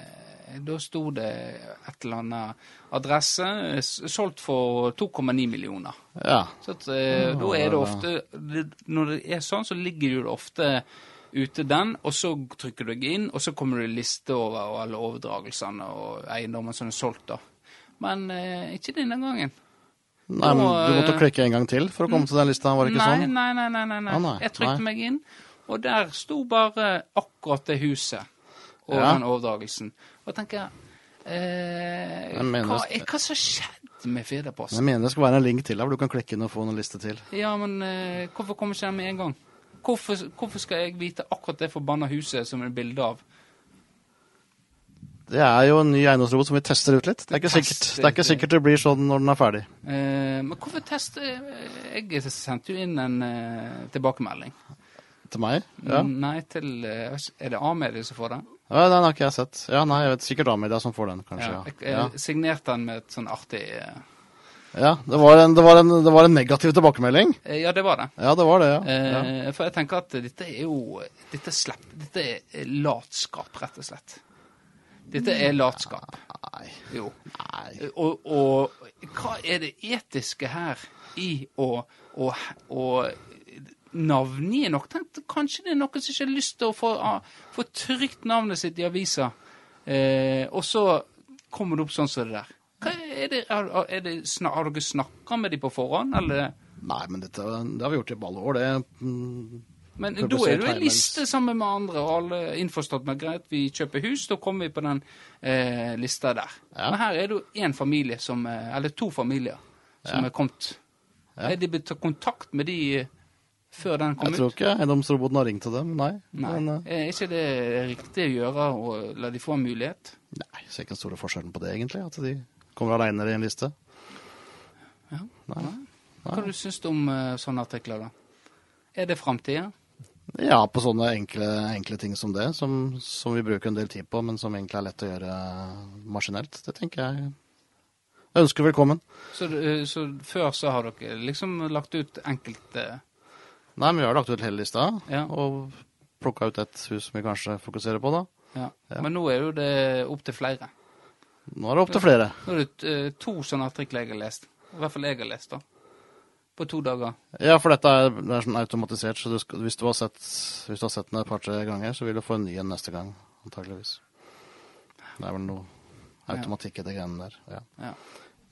Da sto det et eller annet adresse eh, solgt for 2,9 millioner. Ja. Så at, eh, da er det ofte Når det er sånn, så ligger det ofte ute den, og så trykker du deg inn, og så kommer det i liste over alle overdragelsene og eiendommene som er solgt, da. Men eh, ikke denne gangen. Nei, men du måtte eh, klikke en gang til for å komme til den lista, var det ikke nei, sånn? Nei, nei, nei. nei, nei. Ah, nei, Jeg trykte nei. meg inn, og der sto bare akkurat det huset og Ja. den overdragelsen. Og tenker eh, hva, er, hva som skjedde med Firdaposten? Jeg mener det skal være en link til der, hvor du kan klikke inn og få en liste til. Ja, men eh, hvorfor kommer ikke den med en gang? Hvorfor, hvorfor skal jeg vite akkurat det forbanna huset som er bilde av? Det er jo en ny eiendomsrobot som vi tester ut litt. Det er ikke sikkert det, er ikke sikkert det blir sånn når den er ferdig. Eh, men hvorfor teste Jeg sendte jo inn en eh, tilbakemelding. Til meg? Ja. Nei, til eh, Er det A-mediet som får den? Ja den har ikke jeg sett. Ja, nei, jeg vet sikkert Amedia som får den, kanskje. Ja. Jeg, ja. signerte den med et sånn artig eh, ja det, var en, det, var en, det var en negativ tilbakemelding. eh, Ja, det var det. Ja, det var det, ja. Eh, For jeg tenker at dette er jo Dette slepp. Dette er latskap, rett og slett. Dette er latskap. Nei. Jo. Nei. Og, og hva er det etiske her i å, å, å navngi nok? Tenkte, kanskje det er noen som ikke har lyst til å få, ah, få trykt navnet sitt i avisa, eh, og så kommer det opp sånn som det der. Er det, er, er det, har dere snakka med dem på forhånd, eller? Nei, men dette, det har vi gjort i alle år, det. Mm, Men da er det jo en liste sammen med andre, og alle innforstått med greit, vi kjøper hus, da kommer vi på den eh, lista der. Ja. Men her er det jo én familie som eh, Eller to familier som Ja. er kommet. Ja. Er de blitt tatt kontakt med de eh, før den kom ut. Jeg tror ut? ikke eiendomsroboten har ringt til dem, nei. Nei. Men, eh, Er ikke det riktig å gjøre, å la de få en mulighet? nei, jeg ser ikke den store forskjellen på det, egentlig. At de kommer aleine i en liste. Ja. Nei. Nei. Hva du syns du om eh, sånne artikler, da? Er det framtida? Ja, på sånne enkle, enkle ting som det, som, som vi bruker en del tid på, men som egentlig er lett å gjøre maskinelt. Det tenker jeg jeg ønsker velkommen. Så, eh, så før så har dere liksom lagt ut enkelte Nei, men vi har lagt ut hele lista, Ja. og plukka ut et hus som vi kanskje fokuserer på, da. ja. Ja. Men nå er jo det opp til flere. Nå er det opp til flere. Nå er det eh, to sånne artikler jeg har lest. I hvert fall jeg har lest, da. På to dager. Ja, for dette er, det er sånn automatisert, så du skal, hvis, du har sett, hvis du har sett den et par-tre ganger, så vil du få en ny en neste gang, antageligvis. Det er vel noe automatikk i de greiene der. Ja. Ja.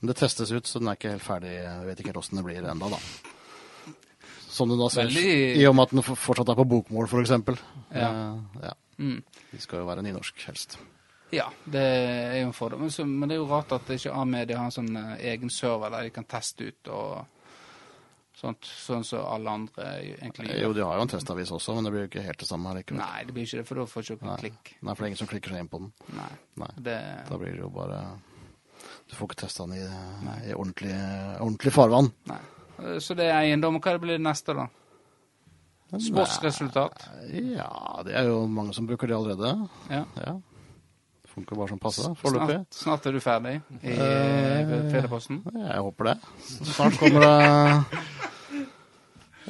Men det testes ut, så den er ikke helt ferdig. Jeg vet ikke helt åssen det blir enda, da. Som du da ser, Veldig- i og med at den fortsatt er på bokmål, eksempel. Ja. Uh, ja. Mm. De skal jo være nynorsk, helst. ja, det er jo en fordel. Men, men det er jo rart at ikke A-media har en sånn eh, egen server der de kan teste ut og sånt, sånn som alle andre egentlig gjør. Jo, de har jo en testavis også, men det blir jo ikke helt det samme likevel. Nei, det blir ikke det, for da får ikke dere Nei. klikk. Nei, for det er ingen som klikker seg inn på den. Nei. Nei. Det, Da blir det jo bare Du får ikke testa den i, i ordentlig, ordentlig farvann. nei. Eh, Så det er eiendom. Hva blir det neste, da? Sportsresultat? Ja, det er jo mange som bruker det allerede. Ja. Ja. Funker bare som passe foreløpig. Snart, snart er du ferdig i Eh, uh, Fedreposten? Jeg håper det. Snart kommer det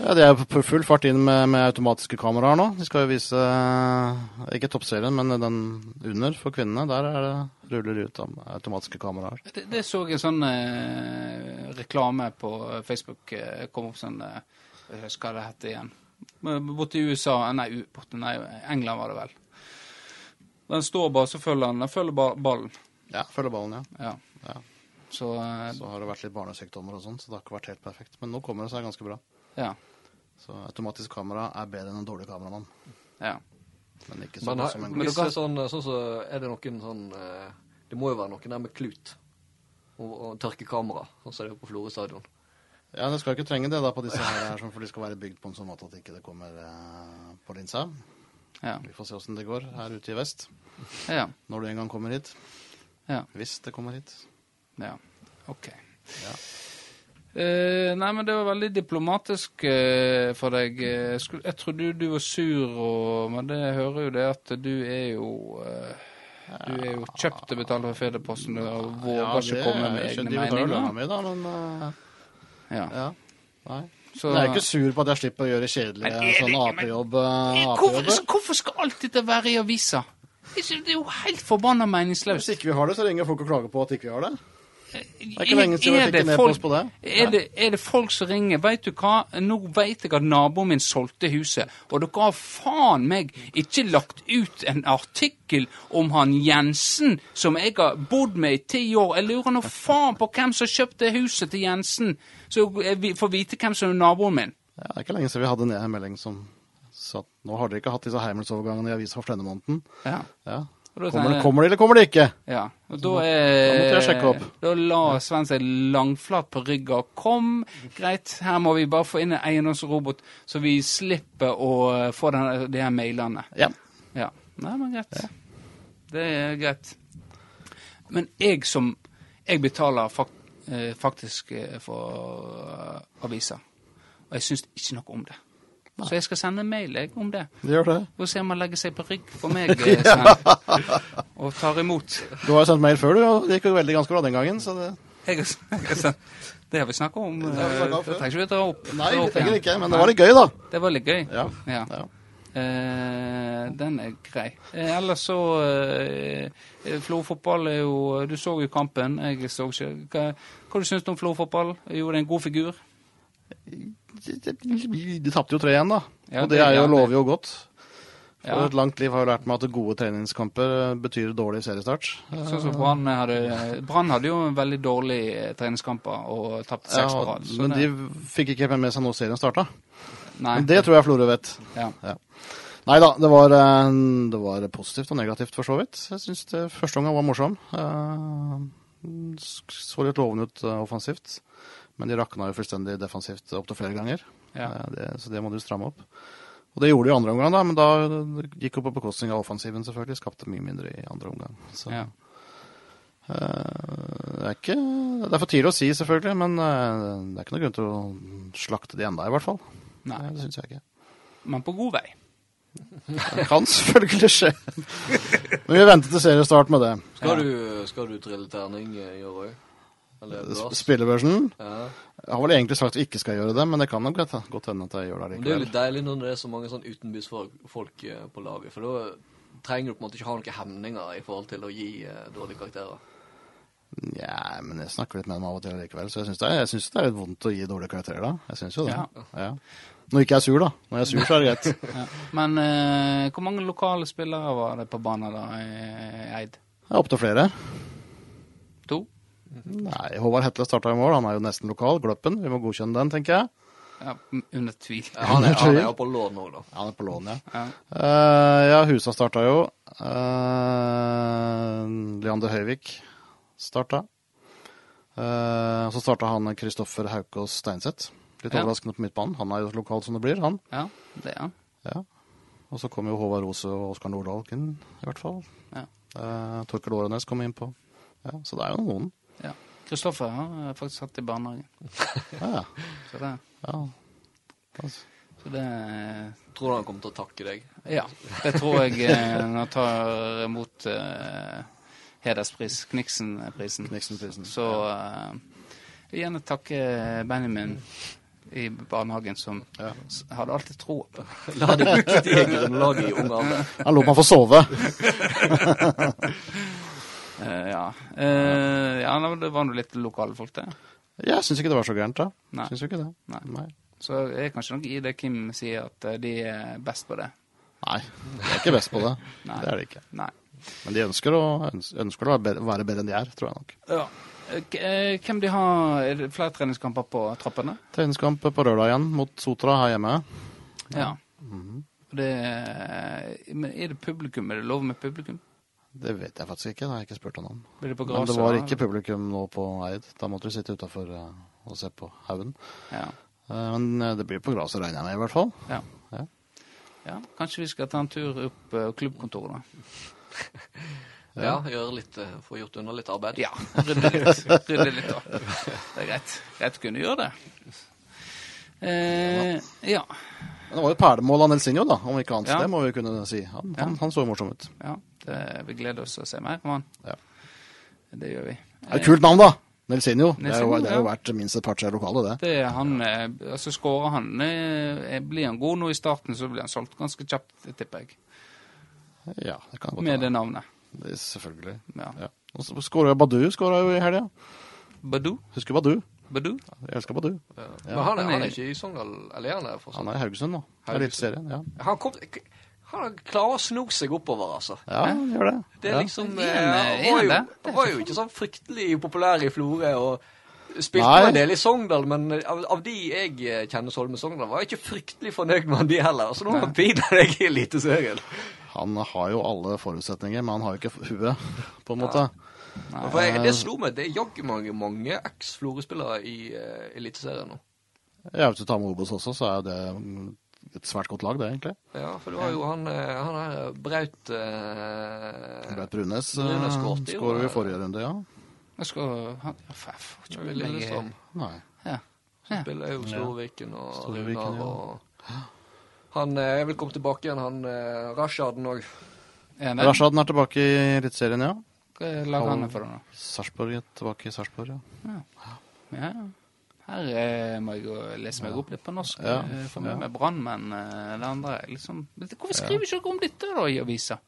Ja, De er på full fart inn med, med automatiske kameraer nå. De skal jo vise ikke toppserien, men den under for kvinnene. Der er det, ruller ut automatiske kameraer. Det, det så jeg sånn eh, reklame på Facebook eh, kom opp sånn eh, Jeg husker hva det het igjen. Men Borte i USA Nei, borte, nei, England var det vel. Den står bare, så følger den. Den følger ballen. Ja, følger ballen, ja. Ja. ja. Så eh, Så har det vært litt barnesykdommer og sånn, så det har ikke vært helt perfekt. Men nå kommer det seg ganske bra. ja. Så automatisk kamera er bedre enn en dårlig kameramann. ja. Men ikke sånn Men, som en hvis det er sånn, sånn så er det noen sånn eh, Det må jo være noen der med klut og, og tørke kamera, sånn som det er på Florø stadion. Ja, det skal ikke trenge det da på disse her, her, sånn, for de skal være bygd på en sånn måte at ikke det kommer eh, på linsa. Ja. Vi får se åssen det går her ute i vest, Ja. når du en gang kommer hit. Ja. Hvis det kommer hit. ja. OK. Ja. Eh, nei, men det var veldig diplomatisk uh, for deg. Jeg, skulle, jeg trodde du var sur, og, men det hører jo det at du er jo uh, Du er jo kjøpt og betalt for Federposten og våger ikke komme med egne meninger. Mi, da, men eh, Ja. ja. Nei. Så, Men jeg er ikke sur på at jeg slipper å gjøre kjedelige sånn apejobb. Eh, hvorfor, hvorfor skal alt dette være i avisa? Det er jo helt forbanna Hvis ikke vi har det, så ringer folk og klager på at ikke vi har det. Det Det er ikke lenge siden vi fikk en e-post på det. Er det, er det folk som ringer? Vet du hva? Nå vet jeg at naboen min solgte huset, og dere har faen meg ikke lagt ut en artikkel om han Jensen, som jeg har bodd med i ti år. Jeg lurer nå faen på hvem som kjøpte huset til Jensen, så jeg får vite hvem som er naboen min. Ja, det er ikke lenge siden vi hadde en melding som sa at nå har dere ikke hatt disse heimelsovergangene i avisa for denne måneden. Ja. Ja. Kommer, det, kommer de, eller kommer de ikke? Ja, og da er Da. Da la Sven seg langflat på rygga. Kom, greit, her må vi bare få inn en eiendomsrobot, så vi slipper å eh, få den, de her mailene. Ja. Ja. Nei, men greit. Det er greit. Men jeg som Jeg betaler fak, eh, faktisk eh, for aviser, og jeg syns ikke noe om det. Så jeg skal sende mail jeg, om det. Det gjør det. Og se om han legger seg på rygg for meg, eh, og tar imot. Du har jo sendt mail før, du, og det gikk jo veldig ganske bra den gangen. Så det... Jeg jeg sagt, det har vi snakka om. Det vi om eh. Det trenger ikke vi dra opp. Nei, vi trenger ikke, men det var litt gøy, da. Det var litt gøy. Ja. Ja. ja. Uh, den er grei. Uh, ellers så Flo-fotball er jo Du så jo kampen, jeg så ikke. Hva, hva du syns du om Florfotball? Gjorde en god figur? De tapte jo 3-1, da. Ja, og det er jo, ja, lover jo godt. For Ja. et langt liv har jo lært meg at gode treningskamper betyr dårlig seriestart. Sånn som Brann hadde Brann hadde jo en veldig dårlig eh, treningskamper og tapte seks på rad. men det- de fikk ikke med seg når serien starta. Men det tror jeg Florø vet. Ja. Nei da, det var, eh, det var positivt og negativt for så vidt. Jeg syns første omgang var morsom. Eh, Så litt lovende ut eh, offensivt. Men de rakna jo fullstendig defensivt opptil flere ganger. Ja. Eh, Det, så det må du stramme opp. Og det gjorde de i andre omgang, da, men da gikk det på bekostning av offensiven, selvfølgelig. Skapte mye mindre i andre omgang. Så Ja. uh, det er ikke Det er for tidlig å si, selvfølgelig, men uh, det er ikke noe grunn til å slakte de enda, i hvert fall. Nei. Nei, det syns jeg ikke. Men på god vei. Det kan selvfølgelig skje. Men vi venter til seriestart med det. Skal, du, skal du trille terning i år òg? Spillebørsen Ja. Jeg har vel egentlig sagt at vi ikke skal gjøre det, men det kan nok godt hende at jeg gjør det Men det er jo litt deilig når det er så mange sånn utenbysfolk eh, på laget, for da trenger du på en måte ikke ha noen hemninger i forhold til å gi eh, dårlige karakterer. Nja, men jeg snakker litt med dem av og til likevel, så jeg syns det, det er litt vondt å gi dårlige karakterer da. Jeg syns jo det. Ja. Ja. Når ikke jeg er sur, da. Når jeg er sur, så er det greit. Ja. Men uh, hvor mange lokale spillere var det på banen da Eid? Opptil flere. To? Nei, Håvard Hetle starta i mål. Han er jo nesten lokal. Gløppen. Vi må godkjenne den, tenker jeg. Ja, under tvil. Ja, han, er, han er jo på lån nå, da. Han er på lån, ja. Ja. uh, ja, Husa starta jo. Uh, Leander Høyvik starta. Uh, så starta han Kristoffer Haukås Steinseth. Litt Ja. overraskende på midtbanen. Han er jo lokal som det blir, han. ja, det er han. Ja. Og så kom jo Håvard Rose og Oskar Nordahl inn, i hvert fall. Ja. Uh, Torkel Årenes kom inn på. Ja, så det er jo noen. Ja. Kristoffer har faktisk hatt i barnehagen. Ja, Så det, ja. Altså, så det Tror du han kommer til å takke deg? Ja, det tror jeg eh, når han tar imot uh, hederspris, Kniksen-prisen. Kniksen-prisen. Så uh, jeg vil gjerne takke Benjamin i barnehagen, som Ja. hadde alltid tro på La det viktige grunnlaget i ung alder. Han lot meg få sove. Eh, ja. Eh, ja, det var nå litt lokale folk, det. Jeg syns ikke det var så gærent, da. Nei. Syns jo ikke det. Nei. Nei. Så det er kanskje noe i det Kim sier, at eh, de er best på det. Nei, de er ikke best på det. Det er de ikke. Nei. Men de ønsker å, ønsker å være bedre, enn de er, tror jeg nok. Ja. Eh, eh, Hvem de har Er det flere treningskamper på trappene? Treningskamp på lørdag igjen mot Sotra her hjemme. Ja. Mhm. Det, er- men er det publikum? Er det lov med publikum? Det vet jeg faktisk ikke, det har jeg ikke spurt han om. Det på Men det var ikke publikum nå på Eid. Da måtte du sitte utafor og se på haugen. Ja. Eh, Men eh, det blir på gresset, regner jeg med, i hvert fall. Ja. Ja. ja. Kanskje vi skal ta en tur opp klubbkontoret, da. Ja, gjøre litt, eh, få gjort unna litt arbeid. Ja, rydde litt. Rydde litt, da. Det er greit. Greit kunne gjøre det. Eh, ja. Men det var jo perlemål av Nelsinho, da, om ikke annet. Ja. Det må vi kunne si. Han, Ja. han, han så morsom ut. ja det, vi gleder oss til å se mer om han. Ja. Det gjør vi. Det er et kult navn, da! Nelsinho. Det er jo, det er jo verdt minst et par-tre lokale, det. Det han, altså Skårer han eh, Blir han god nå i starten, så blir han solgt ganske kjapt, tipper jeg. Ja, det kan godt Med det navnet. Det er Selvfølgelig. Ja. Ja. Og så skåra Badu skåra jo i helga. Badu? Husker Badu? Badu? Jeg elsker Badu. Ja. Ja. Men han er, Han er- ikke i Sogndal, eller er han der? Han er i Haugesund nå. Haugesund. Eliteserien. Ja. Han, kom, han klarer å sno seg oppover, altså. ja, han gjør det. Det er ja. liksom eh, han, var jo, det? var jo ikke sånn fryktelig populær i Florø. og Spilte Nei. en del i Sogndal, men av, av de jeg eh, kjenner som holder med Sogndal, var jeg ikke fryktelig fornøyd med han de heller. Så nå er han jeg i Eliteserien. Han har jo alle forutsetninger, men han har jo ikke huet, på en måte. For jeg, det slo meg, det er jaggu mange, mange eks-Florø-spillere i uh, Eliteserien nå. Ja, Hvis du tar med Obos også, så er jo det mm, et svært godt lag, det, egentlig. Ja, for det var jo han, eh, han her Braut eh, Breit Brunes Brunes skårte jo, skåra jo eh, i forrige runde, ja. Jeg skal han, ja, får ikke Vil. Lillestrøm. Nei. Ja. Så Spiller jo Storviken og Storviken, Runar ja. og Han er Jeg vil komme tilbake igjen, han eh, Rashaden òg. Er Rashaden er tilbake i Eliteserien, ja. Hva lager han for nå? Sarpsborg er tilbake i Sarpsborg, ja. Ja. Her eh, må jeg jo lese meg opp litt på norsk. Ja. eh, For meg Ja. med Brann, men eh, andre liksom Hvorfor skriver ikke dere om dette da i avisa?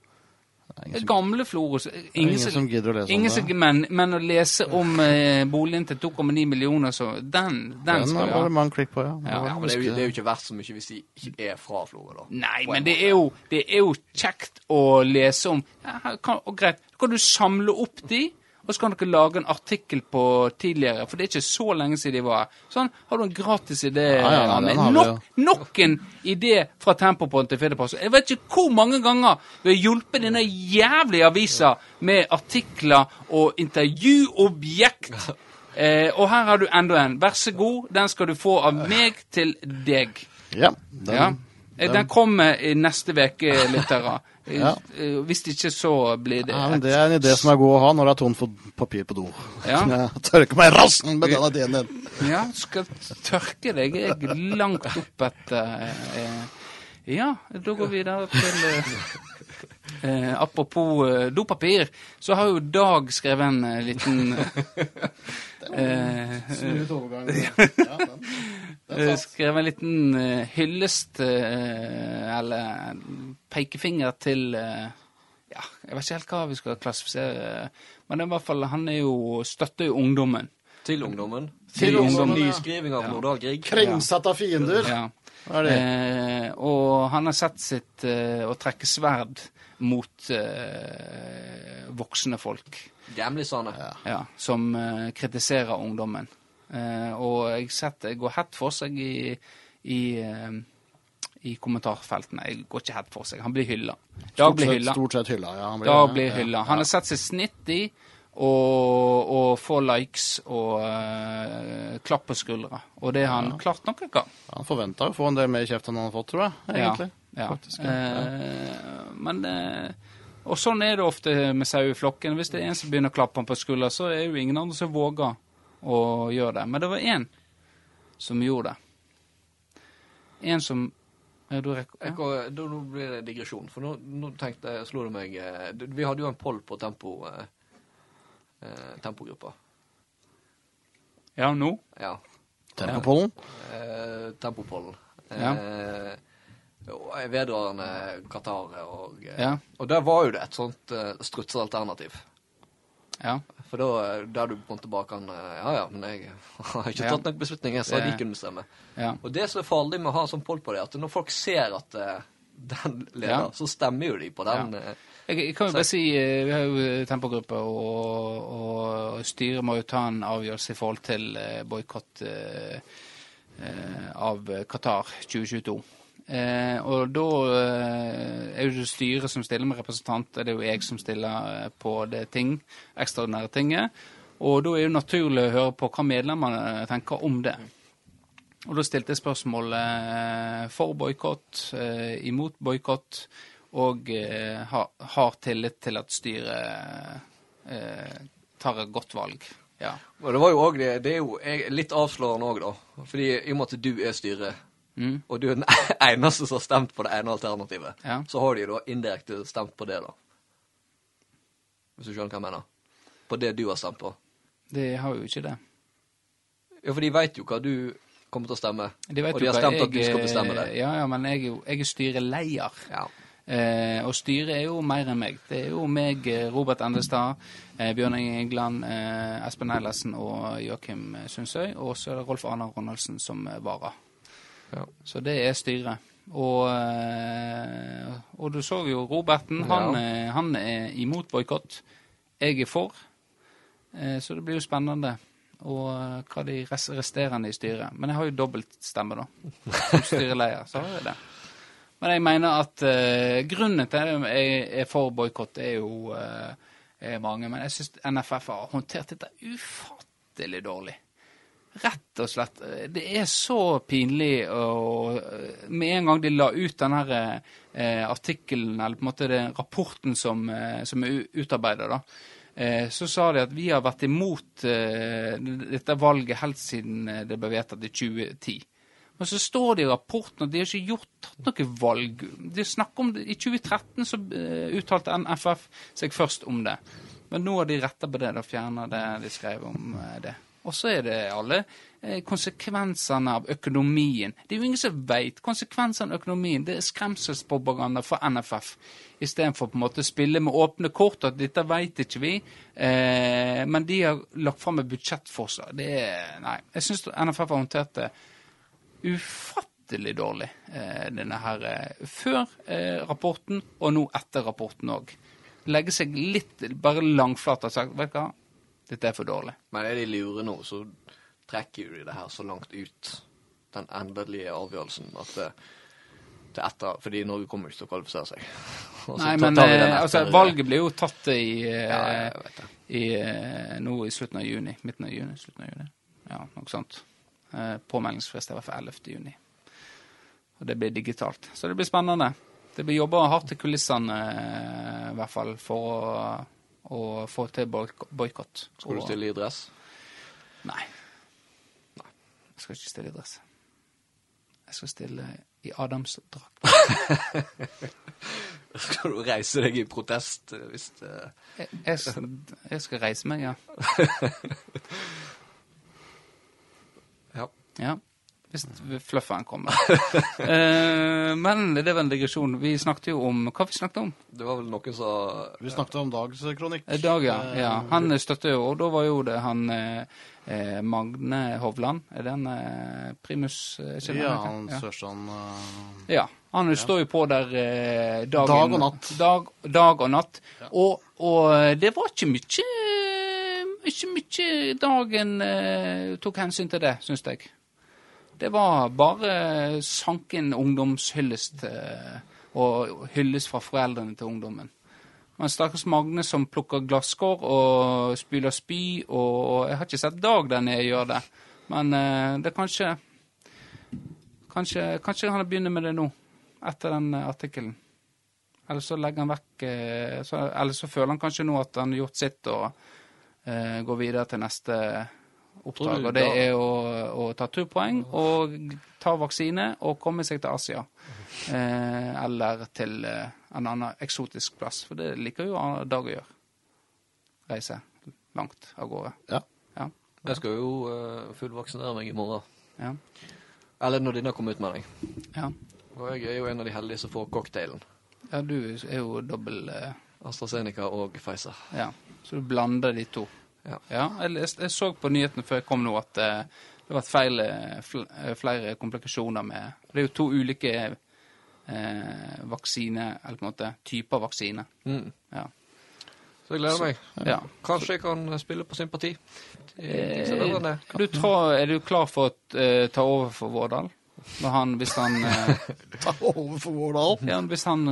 Ingen Gamle er Ingen ingen som gidder å lese Ingen om det. men, men å lese om eh, boligen til 2,9 millioner, så den, den Den skal var vi det ha. mange klikk på, ja. Ja, Ja, men det er, jo, det er jo ikke verdt så mye hvis de ikke er fra Florø, da. Nei, men det er, jo, det er jo kjekt å lese om. Ja, kan, og greit, kan du samle opp de, og så kan dere lage en artikkel på tidligere, for det er ikke så lenge siden de var her. Sånn, har du en gratis idé, Ja, ja, ja, den vi nok, nok en idé fra Tempopodden til Fedrepost. Jeg vet ikke hvor mange ganger vi har hjulpet denne jævlige avisa med artikler og intervjuobjekt. Eh, og her har du enda en. Vær så god, den skal du få av meg til deg. Ja, den, Ja. Eh, Den kommer i neste uke, lyttere. Eh, Ja. eh, Hvis ikke, så blir det ja, men det er en idé som er god å ha når det er tomt for papir på do. Ja. Jeg tørker meg i rassen med den ideen din. Ja, skal tørke deg jeg langt opp etter eh, Ja, da går vi videre til Apropos eh, dopapir, så har jo Dag skrevet en liten eh, Smooth overgang. Ja, den. Eh, skrev en liten eh, hyllest, eh, eller pekefinger til Ja, jeg vet ikke helt hva vi skal klassifisere, men det er i hvert fall, han er jo, støtter jo ungdommen. Til ungdommen. Til ungdommen, ja. Nyskriving av Nordahl Grieg. Kringsatt av fiender. Ja. Hva er det? Eh, og han har sett sitt eh, å trekke sverd mot eh, voksne folk. Gamlisane. ja, som eh, kritiserer ungdommen. Eh, og jeg setter, sett går hett for seg i, i, eh, i kommentarfeltene. Jeg går ikke hett for seg. Han blir hylla. Dag blir hylla. Stort sett hylla, ja. Han blir, Dag blir hylla. Han har sett seg snitt i og, og få likes og uh, klapp på skuldra. Og det har han klart nok gang. Han forventa å få en del mer kjeft enn han har fått, tror jeg. egentlig. Ja, ja. Faktisk, ja. Eh, men eh, Og sånn er det ofte med saueflokken. Hvis det er en som begynner å klappe han på skuldra, så er det jo ingen andre som våger å gjøre det. Men det var én som gjorde det. En som ja, du rekker, ja. jeg, da, nå blir det digresjon, for nå, nå tenkte jeg, slo det meg eh, Vi hadde jo en poll på tempo, eh, eh, tempogruppa. ja, nå? Ja. Tempopollen. Eh, tempopollen. Ja. Eh, vedrørende Qatar og eh, Ja. Og der var jo det et sånt eh, strutsealternativ. Ja. For da eh, der du på en måte bare kan eh, Ja ja, men jeg har ikke tatt noen beslutninger, så Det- de kunne bestemme. ja. Og det som er farlig med å ha en sånn poll på det, at når folk ser at eh, den leder, Ja. så stemmer jo de på den. Ja. Jeg, kan jo bare si Vi har jo tempogruppe, og, og styret må jo ta en avgjørelse i forhold til boikott av Qatar 2022. Eh, og da eh, er det jo styret som stiller med representanter. Det er jo jeg som stiller eh, på det ting, ekstraordinære tinget. Og da er det naturlig å høre på hva medlemmene tenker om det. Og da stilte jeg spørsmål eh, for boikott, eh, imot boikott, og eh, har, har tillit til at styret tar et godt valg. Ja. Og det var jo også det, det er jo litt avslørende òg, da. Fordi i og med at du er styret, Mm. og du er den eneste som har stemt på det ene alternativet, Ja. så har de da indirekte stemt på det, da. Hvis du skjønner hva jeg mener? På det du har stemt på. Det har jo ikke det. Ja, for de veit jo hva du kommer til å stemme. De og de har stemt stemt at du skal bestemme det. Ja, ja, men jeg jeg er styreleder. Ja. Eh, og styret er jo mer enn meg. Det er jo meg, eh, Robert Endestad, eh, Bjørn Inge England, eh, Espen Eilertsen og Joakim Sundsøy. Og så er det Rolf Arne Ronaldsen som eh, varer. Ja. Så det er styret. Og, eh, og du så jo Roberten. Han, ja. han er imot boikott. Jeg er for. Eh, så det blir jo spennende. Og eh, hva de resterende i styret. Men jeg har jo dobbelt stemme, da. Som styreleder, så har jeg det. Men jeg mener at uh, grunnen til at jeg er for boikott, er jo uh, er mange. Men jeg syns NFF har håndtert dette ufattelig dårlig. Rett og slett. Det er så pinlig eh, Med en gang de la ut den her eh, artikkelen, eller på en måte den rapporten som, eh, som er utarbeida, da, eh, så sa de at vi har vært imot eh, dette valget helt siden eh, det ble vedtatt i 2010. Men så står det i rapporten at de har ikke gjort tatt noe valg. De snakker om det. I 2013 så uttalte NFF seg først om det. Men nå har de retta på det og fjerna det de skrev om det. Og så er det alle eh, konsekvensene av økonomien. Det er jo ingen som veit konsekvensene av økonomien. Det er skremselspropaganda for NFF. Istedenfor på en måte spille med åpne kort, at dette veit ikke vi. Eh, men de har lagt fram et budsjettforslag. Det er Nei. Jeg syns NFF har håndtert det ufattelig dårlig, eh, denne her eh, før eh, rapporten, og nå etter rapporten òg. Legge seg litt bare langflat og sagt vet du hva, dette er for dårlig. Men er de lure nå, så trekker de det her så langt ut, den endelige avgjørelsen, at det, til etter Fordi Norge kommer ikke til å kvalifisere seg. Nei, men tar vi den eh, altså, valget blir jo tatt i, eh, Ja, i eh, nå i slutten av juni. Midten av juni? Slutten av juni. Ja, noe sånt. Påmeldingsfrist er i hvert fall 11. juni. Og det blir digitalt. Så det blir spennende. Det blir jobba hardt i kulissene, i hvert fall, for å, å få til boik- boikott. Skal du stille i dress? Nei. Nei. Jeg skal ikke stille i dress. Jeg skal stille i Adams-drakt. Skal du reise deg i protest eh, hvis det Jeg, jeg, jeg skal reise meg, ja. Ja. Ja, hvis flufferen kommer. eh, men det var en digresjon. Vi snakket jo om Hva vi snakket om? Det var vel noen som Vi snakket om Dags kronikk. Eh, Dag, ja. ja. Han støtter jo, og da var jo det han eh, eh, Magne Hovland. Er det han eh, primus? eh, kjenner Ja, han han Sørsand uh, Ja. Han står jo på der eh, dagen, Dag og natt. Dag, dag og natt. Og, og eh, det var ikke mye Ikke mye dagen eh, tok hensyn til det, syns jeg. Det var bare sanken ungdomshyllest eh, og hyllest fra foreldrene til ungdommen. Men stakkars Magne som plukker glasskår og spyler spy, og jeg har ikke sett Dag der nede gjøre det. Men eh, det er kanskje Kanskje, kanskje han begynner med det nå, etter den eh, artikkelen. Eller så legger han vekk Eller så føler han kanskje nå at han har gjort sitt og går videre til neste oppdrag. Og det er å, å ta turpoeng og ta vaksine og komme seg til Asia. Eh, eller til eh, en annen eksotisk plass. For det liker jo Dag å gjøre. Reise langt av gårde. Ja. Ja. Jeg skal jo uh, fullvaksinere meg i morgen. Ja. Eller når denne kommer ut med deg. ja. Og jeg er jo en av de heldige som får cocktailen. ja du er jo dobbel eh, AstraZeneca og Pfizer. Ja, så du blander de to. Ja. jeg, jeg så på nyhetene før jeg kom nå at uh, det vært feil, eh, fl eh, flere komplikasjoner med Det er jo to ulike eh, vaksine, eller på en måte typer vaksine. Mm. Ja. Så jeg gleder meg. ja. Kanskje jeg kan spille på sympati. Eh, du tror, er du klar for å eh, ta over for Vårdal? Når han, hvis han, eh, Ta over for Vårdal. ja, hvis han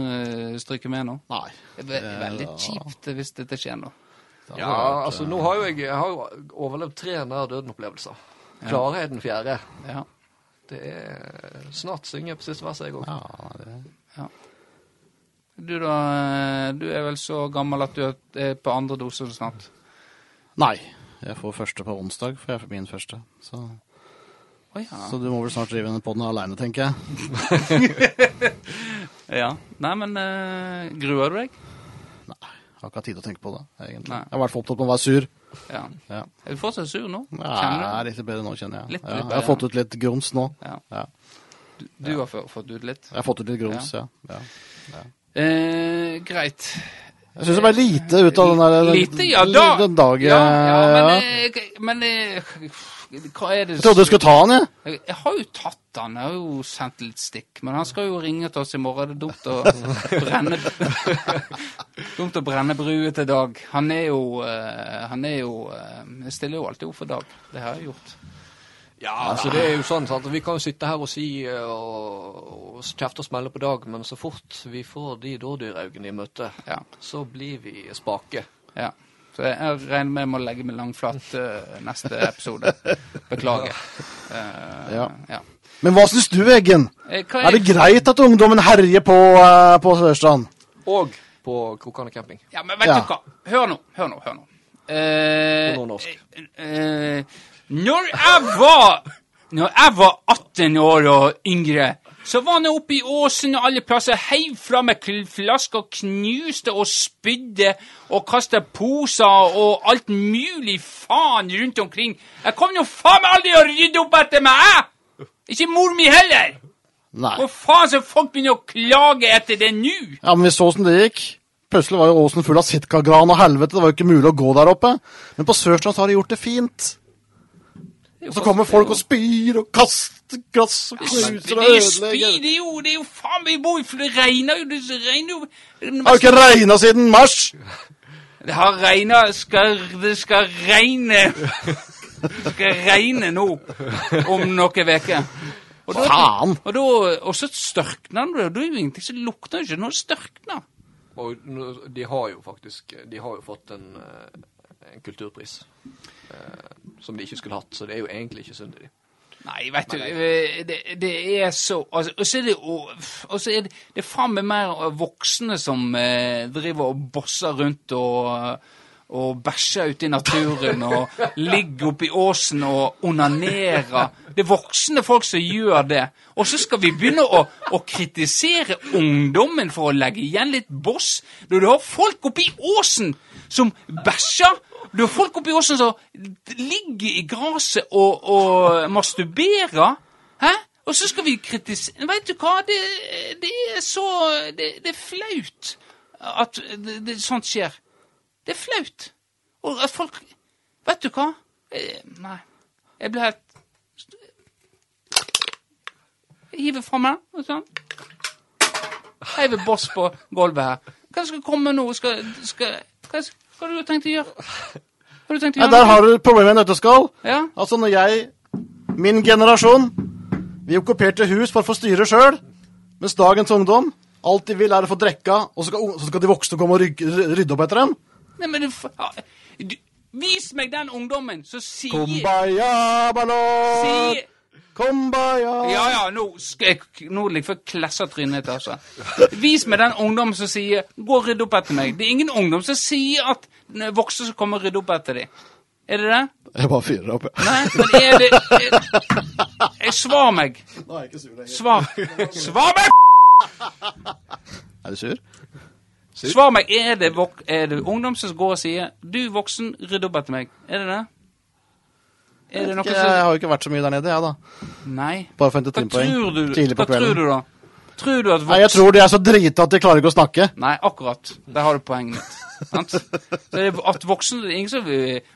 stryker med nå? Nei. Det er veldig kjipt hvis dette skjer nå. Ja, vært, altså nå har jo jeg, jeg har jo overlevd tre nær døden-opplevelser. Klarer jeg den fjerde? Ja. Det er snart synger jeg på siste verset, jeg òg. Ja, det, Du da, eh, du er vel så gammel at du er på andre dose snart? nei. Jeg får første på onsdag, for jeg får min første. Så, oh, ja. så du må vel snart drive den podden aleine, tenker jeg. ja. Nei, men uh, gruer du deg? Jeg har ikke hatt tid til å tenke på det, egentlig. Nei. Jeg har vært for opptatt med å være sur. Ja. Ja. Er du fortsatt sur nå? Nei, jeg er litt bedre nå, kjenner jeg. Litt- ja, litt jeg har fått ut litt grums nå. Ja. Ja. Du, du har fått- ut litt? Jeg har fått ut litt grums, ja. ja. Eh, greit. Jeg syns det ble lite ut av den der Lite, ja da. den dagen. Ja, ja, men, ja. eh, men eh, hva er det Jeg trodde du skulle ta han, jeg. Jeg, jeg har jo tatt han, jeg har jo sendt litt stikk, men han skal jo ringe til oss i morgen. Det er dumt å brenne Dumt å brenne bruet til Dag. Han er jo eh, Han er jo eh, Jeg stiller jo alltid opp for Dag. Det har jeg gjort. Ja, altså det er jo sånn, sant? Vi kan jo sitte her og si eh, og, og kjefte og smelle på dag, men så fort vi får de dådyraugene i møte, Ja. så blir vi spake. ja. Så jeg, jeg regner med jeg må legge meg langflat uh, neste episode. Beklager. Uh, Ja. ja. Men hva syns du, Eggen? Eh, Er det greit at ungdommen herjer på, uh, på Sørstrand? Og på Krokane camping. Ja, men vet Ja. du hva? Hør nå, hør nå, hør nå. Uh, På nordnorsk. eh, eh, når jeg var Når jeg var 18 år og yngre, så var han oppe i åsen og alle plasser, heiv fra meg flasker, knuste og spydde og kasta poser og alt mulig faen rundt omkring. Jeg kom jo faen meg aldri å rydde opp etter meg, jeg! Ikke mor mi heller! Nei. Hvor faen så folk begynner å klage etter det nå? Ja, men vi så åssen det gikk. Plutselig var jo åsen full av sitkagran og helvete. Det var jo ikke mulig å gå der oppe. Men på Sørstrand har de gjort det fint. Og så kommer folk og spyr og kaster glass og knuser og er ødelegger. det er jo, det er jo faen Vi bor i Det regner jo, det regner jo Det har jo ikke regna siden mars! Det har regna Det skal regne Det skal regne nå om noen uker. Og da- Faen! Og, da, og så størkner det. og Da er jo ingenting som lukter ikke Nå størkner. Og de har jo faktisk De har jo fått en, eh, en kulturpris eh, som de ikke skulle hatt, så det er jo egentlig ikke synd i de. Nei, vet du, eh, det, det er så altså, Og så er det jo og så er det, det er faen meg mer voksne som eh, driver og bosser rundt og og bæsjer ute i naturen og ligger oppi åsen og onanerer. Det er voksne folk som gjør det. Og så skal vi begynne å, å kritisere ungdommen for å legge igjen litt boss. Når du har folk oppi åsen som bæsjer Du har folk oppi åsen som ligger i gresset og, og masturberer. Hæ? Og så skal vi kritisere Vet du hva? Det, det er så det, det er flaut at det, det, sånt skjer. Det er flaut. Og at folk Vet du hva? Eh, Nei. Jeg blir helt Jeg hiver fra meg. og Sånn. Heiver boss på gulvet her. Hva skal komme nå? Skal, skal, hva, hva har du tenkt å gjøre? Har du tenkt å gjøre? Ja, der har du problemet med nøtteskall. Ja? Altså, når jeg, min generasjon, vi okkuperte hus for å få styre sjøl, mens dagens ungdom alt de vil, er å få drekka, og så skal, så skal de voksne komme og rygge, rydde opp etter dem. Nei, men du, Vis meg den ungdommen som sier Kumbaya, ballot! sier Kumbaya! Ja, ja, nå Nå liksom klessa trynet ditt, altså. Vis meg den ungdommen som sier 'gå og rydd opp etter meg'. Det er ingen ungdom som sier at voksne skal komme og rydde opp etter dem. Er det det? Jeg bare fyrer opp, jeg. Nei, men er det er, er, Svar meg. Nå er jeg ikke sur lenger. Svar. Svar meg! Er du sur? Svar meg. Er det, er det ungdom som går og sier 'du voksen, rydd opp etter meg'? Er det det? Det noe Jeg har jo ikke vært så mye der nede, jeg, da. Nei. Bare for å hente trimpoeng. tror du, Tidlig på hva tror du da? Tror du at Nei, jeg tror de er så drita at de klarer ikke å snakke. Nei, akkurat. Der har du poenget mitt. At voksne er ingen som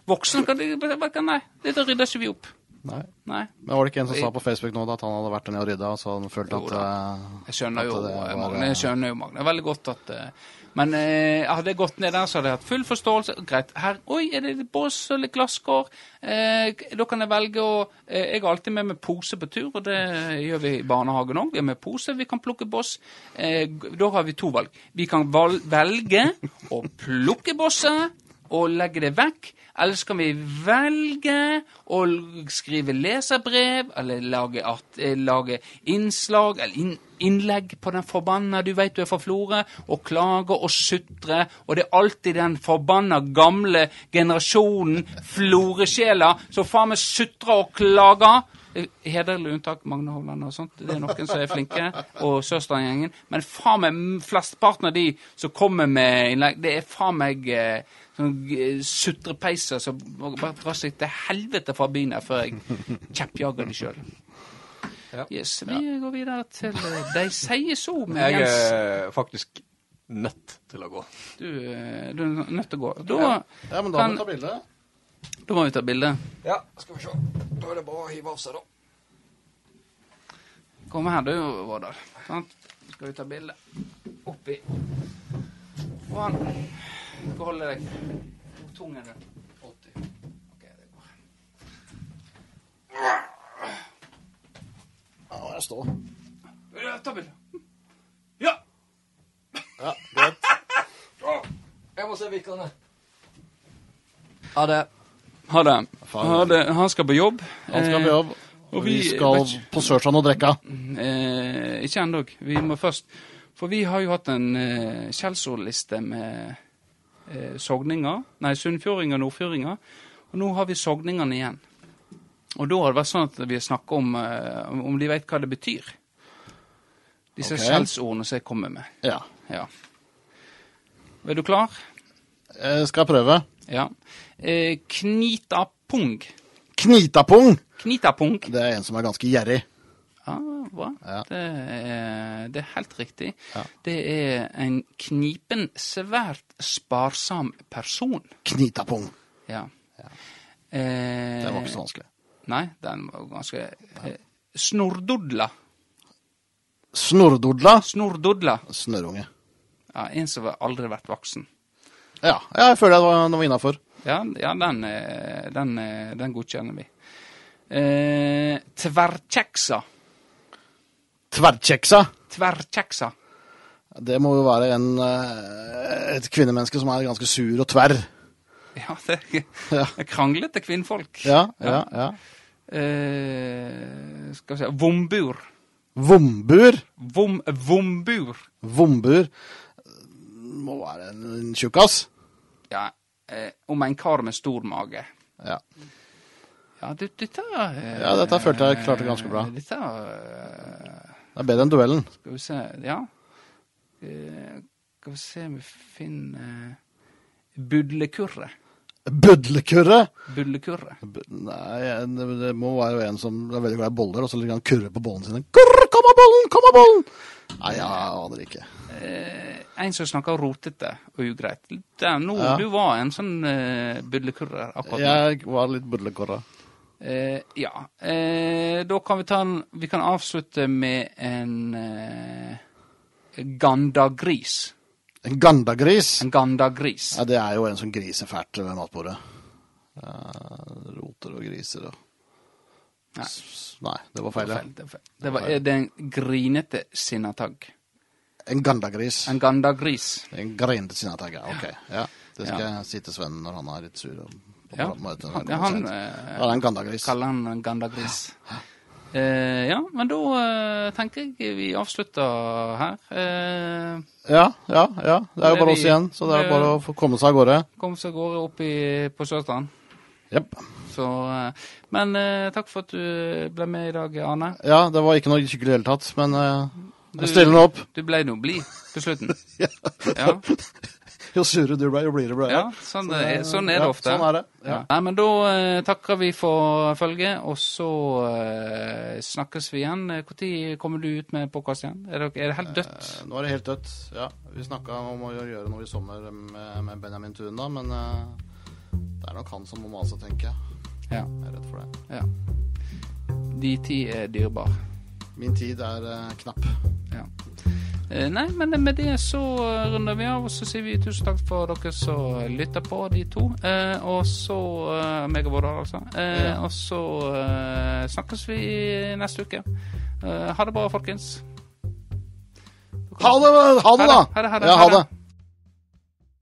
Voksne kan, ikke... Nei, dette rydder ikke vi opp. Nei. Nei. Men var det ikke en som sa på Facebook nå da, at han hadde vært der nede og rydda, og så han følt Jo at eh, Jeg skjønner At jo, det var, Magne. Jeg eh, skjønner jo, Magne. Veldig godt at eh, Men eh, hadde jeg gått ned der, så hadde jeg hatt full forståelse. Greit. Her Oi, er det bås eller glasskår? Eh, da kan jeg velge å eh, Jeg har alltid med meg pose på tur, og det gjør vi i barnehagen òg. Vi har med pose, vi kan plukke boss. Eh, da har vi to valg. Vi kan valg, velge å plukke bosset, og legge det vekk, eller kan vi velge å skrive leserbrev, eller lage, at, eh, lage innslag, eller inn, innlegg på den forbanna du veit du er fra Florø, og klage og sutre, og det er alltid den forbanna gamle generasjonen floresjeler som faen meg sutrer og klager. Eh, Hederlig unntak Magne Hovland og sånt. Det er noen som er flinke, og Sørstrand-gjengen. Men faen meg flesteparten av de som kommer med innlegg, det er faen meg eh, sånn eh, sutrepeiser som bare drar seg til helvete fra byen her før jeg kjeppjager de sjøl. Ja. Yes, vi går videre til eh, De sier så med Jeg Jens. er faktisk nødt til å gå. Du, eh, du er nødt til å gå. Da, Ja. Ja, men da må vi ta bilde. da må vi ta bilde. Ja, skal vi se. Da er det bare å hive av seg, da. Kom her, du, Vårdal. Skal vi ta bilde. Oppi. One. får holde deg. Hvor tung er du? 80. Ok, det går. Ja, jeg står. Ja, Ta bilde. Ja! Ja, greit. Jeg må se vikkerne. Ha det. Ha det. Ha det. Han skal på jobb. Han skal på jobb. og Og vi vi- skal ikke- på Sørstrand og drikke. Eh, ikke ennå. Vi må først For vi har jo hatt en eh, skjellsordliste med eh, sogninger. Nei, sunnfjordinger og nordfjordinger. Og nå har vi sogningene igjen. Og da har det vært sånn at vi snakker om eh, om de vet hva det betyr. Disse okay. skjellsordene som jeg kommer med. Ja. Ja. Er du klar? Jeg skal prøve. Ja. Eh, knitapung. Knitapung. Knitapung. Det er en som er ganske gjerrig. Ja, bra. Ja. Det, er, det er helt riktig. Ja. Det er en knipen, svært sparsam person. Knitapung. Ja. Ja. Eh, Det var ikke så vanskelig. Nei, den var ganske eh, Snordodla. Snordodla. Snordodla. Snørrunge. Ja, en som har aldri vært voksen. Ja, jeg føler jeg var, det var innafor. Ja, ja den, eh, den, eh, den godkjenner vi. Eh, tverrkjeksa. Tverrkjeksa. Tverrkjeksa. Det må jo være en, eh, et kvinnemenneske som er ganske sur og tverr. Ja, det er kranglete kvinnfolk. Ja, ja, ja. Eh, skal vi se Vombur. Vombur. Vom, vombur. Vombur. Må være en, en tjukkas. Ja, eh, om en kar med stor mage. Ja. Ja, det, dette eh, Ja, dette følte jeg klarte ganske bra. Dette eh, Det er bedre enn duellen. Skal vi se Ja. Eh, skal vi se om vi finner Budlekurre. Budlekurre. Budlekurre. Nei, det, må være en som er veldig glad i boller, og så ligger han og kurrer på bollene sine. Kurr, kom av bollen, kom av bollen! Nei, jeg aner ikke. Eh, en som snakker rotete og ugreit. Der, nå, Ja. Du var en sånn eh, budlekurre akkurat nå. Jeg var litt budlekurra. Eh, ja. Eh, da kan vi ta en Vi kan avslutte med en eh, gandagris. En gandagris. En gandagris. Ja, det er jo en som griser fælt ved matbordet. Ja, roter og griser og Nei. Nei, det var feil. Feil, det var, feil. Det, var, er det en grinete sinnatagg. En gandagris. En gandagris. En grinete sinnatagg, ja. Ok. Ja. Det skal Ja. jeg si til Sven når han er litt sur. Og, Ja, han, ja, han eh, ja, er en gandagris. kaller han gandagris. Eh, ja, men da eh, tenker jeg vi avslutter her. Eh, Ja, ja, ja. Det er jo bare vi- oss igjen, så det er bare å få komme seg av gårde. Komme seg av gårde opp i, på Sørstrand. Yep. Så, eh, men eh, takk for at du ble med i dag, Arne. Ja, det var ikke noe hyggelig i det hele tatt, men jeg stiller nå opp. Du ble nå blid på slutten. ja. ja. Jo surere du ble, jo blidere ble jeg. ja, sånn, er, sånn er det ja, ofte. Sånn er det. Ja. Nei, men da eh, takker vi for følget, og så eh, snakkes vi igjen. Når kommer du ut med podkast igjen? Er det, er det helt dødt? Eh, Nå er det helt dødt. Ja, vi snakka om å gjøre noe i sommer med, med Benjamin Thun, da, men eh, det er nok han som må mase, tenker jeg. Ja. Jeg er redd for det. ja. De tid er dyrebar. Min tid er eh, knapp. Ja. Eh, Nei, men med det så runder vi av, og så sier vi tusen takk for dere som lytter på, de to. Eh, og så eh, meg og Vårdal, altså. Eh, Ja. Og så snakkes vi neste uke. Eh, ha det bra, folkens. Ha det, ha det da! Ha det, ha det, Ja, ha ha det. det.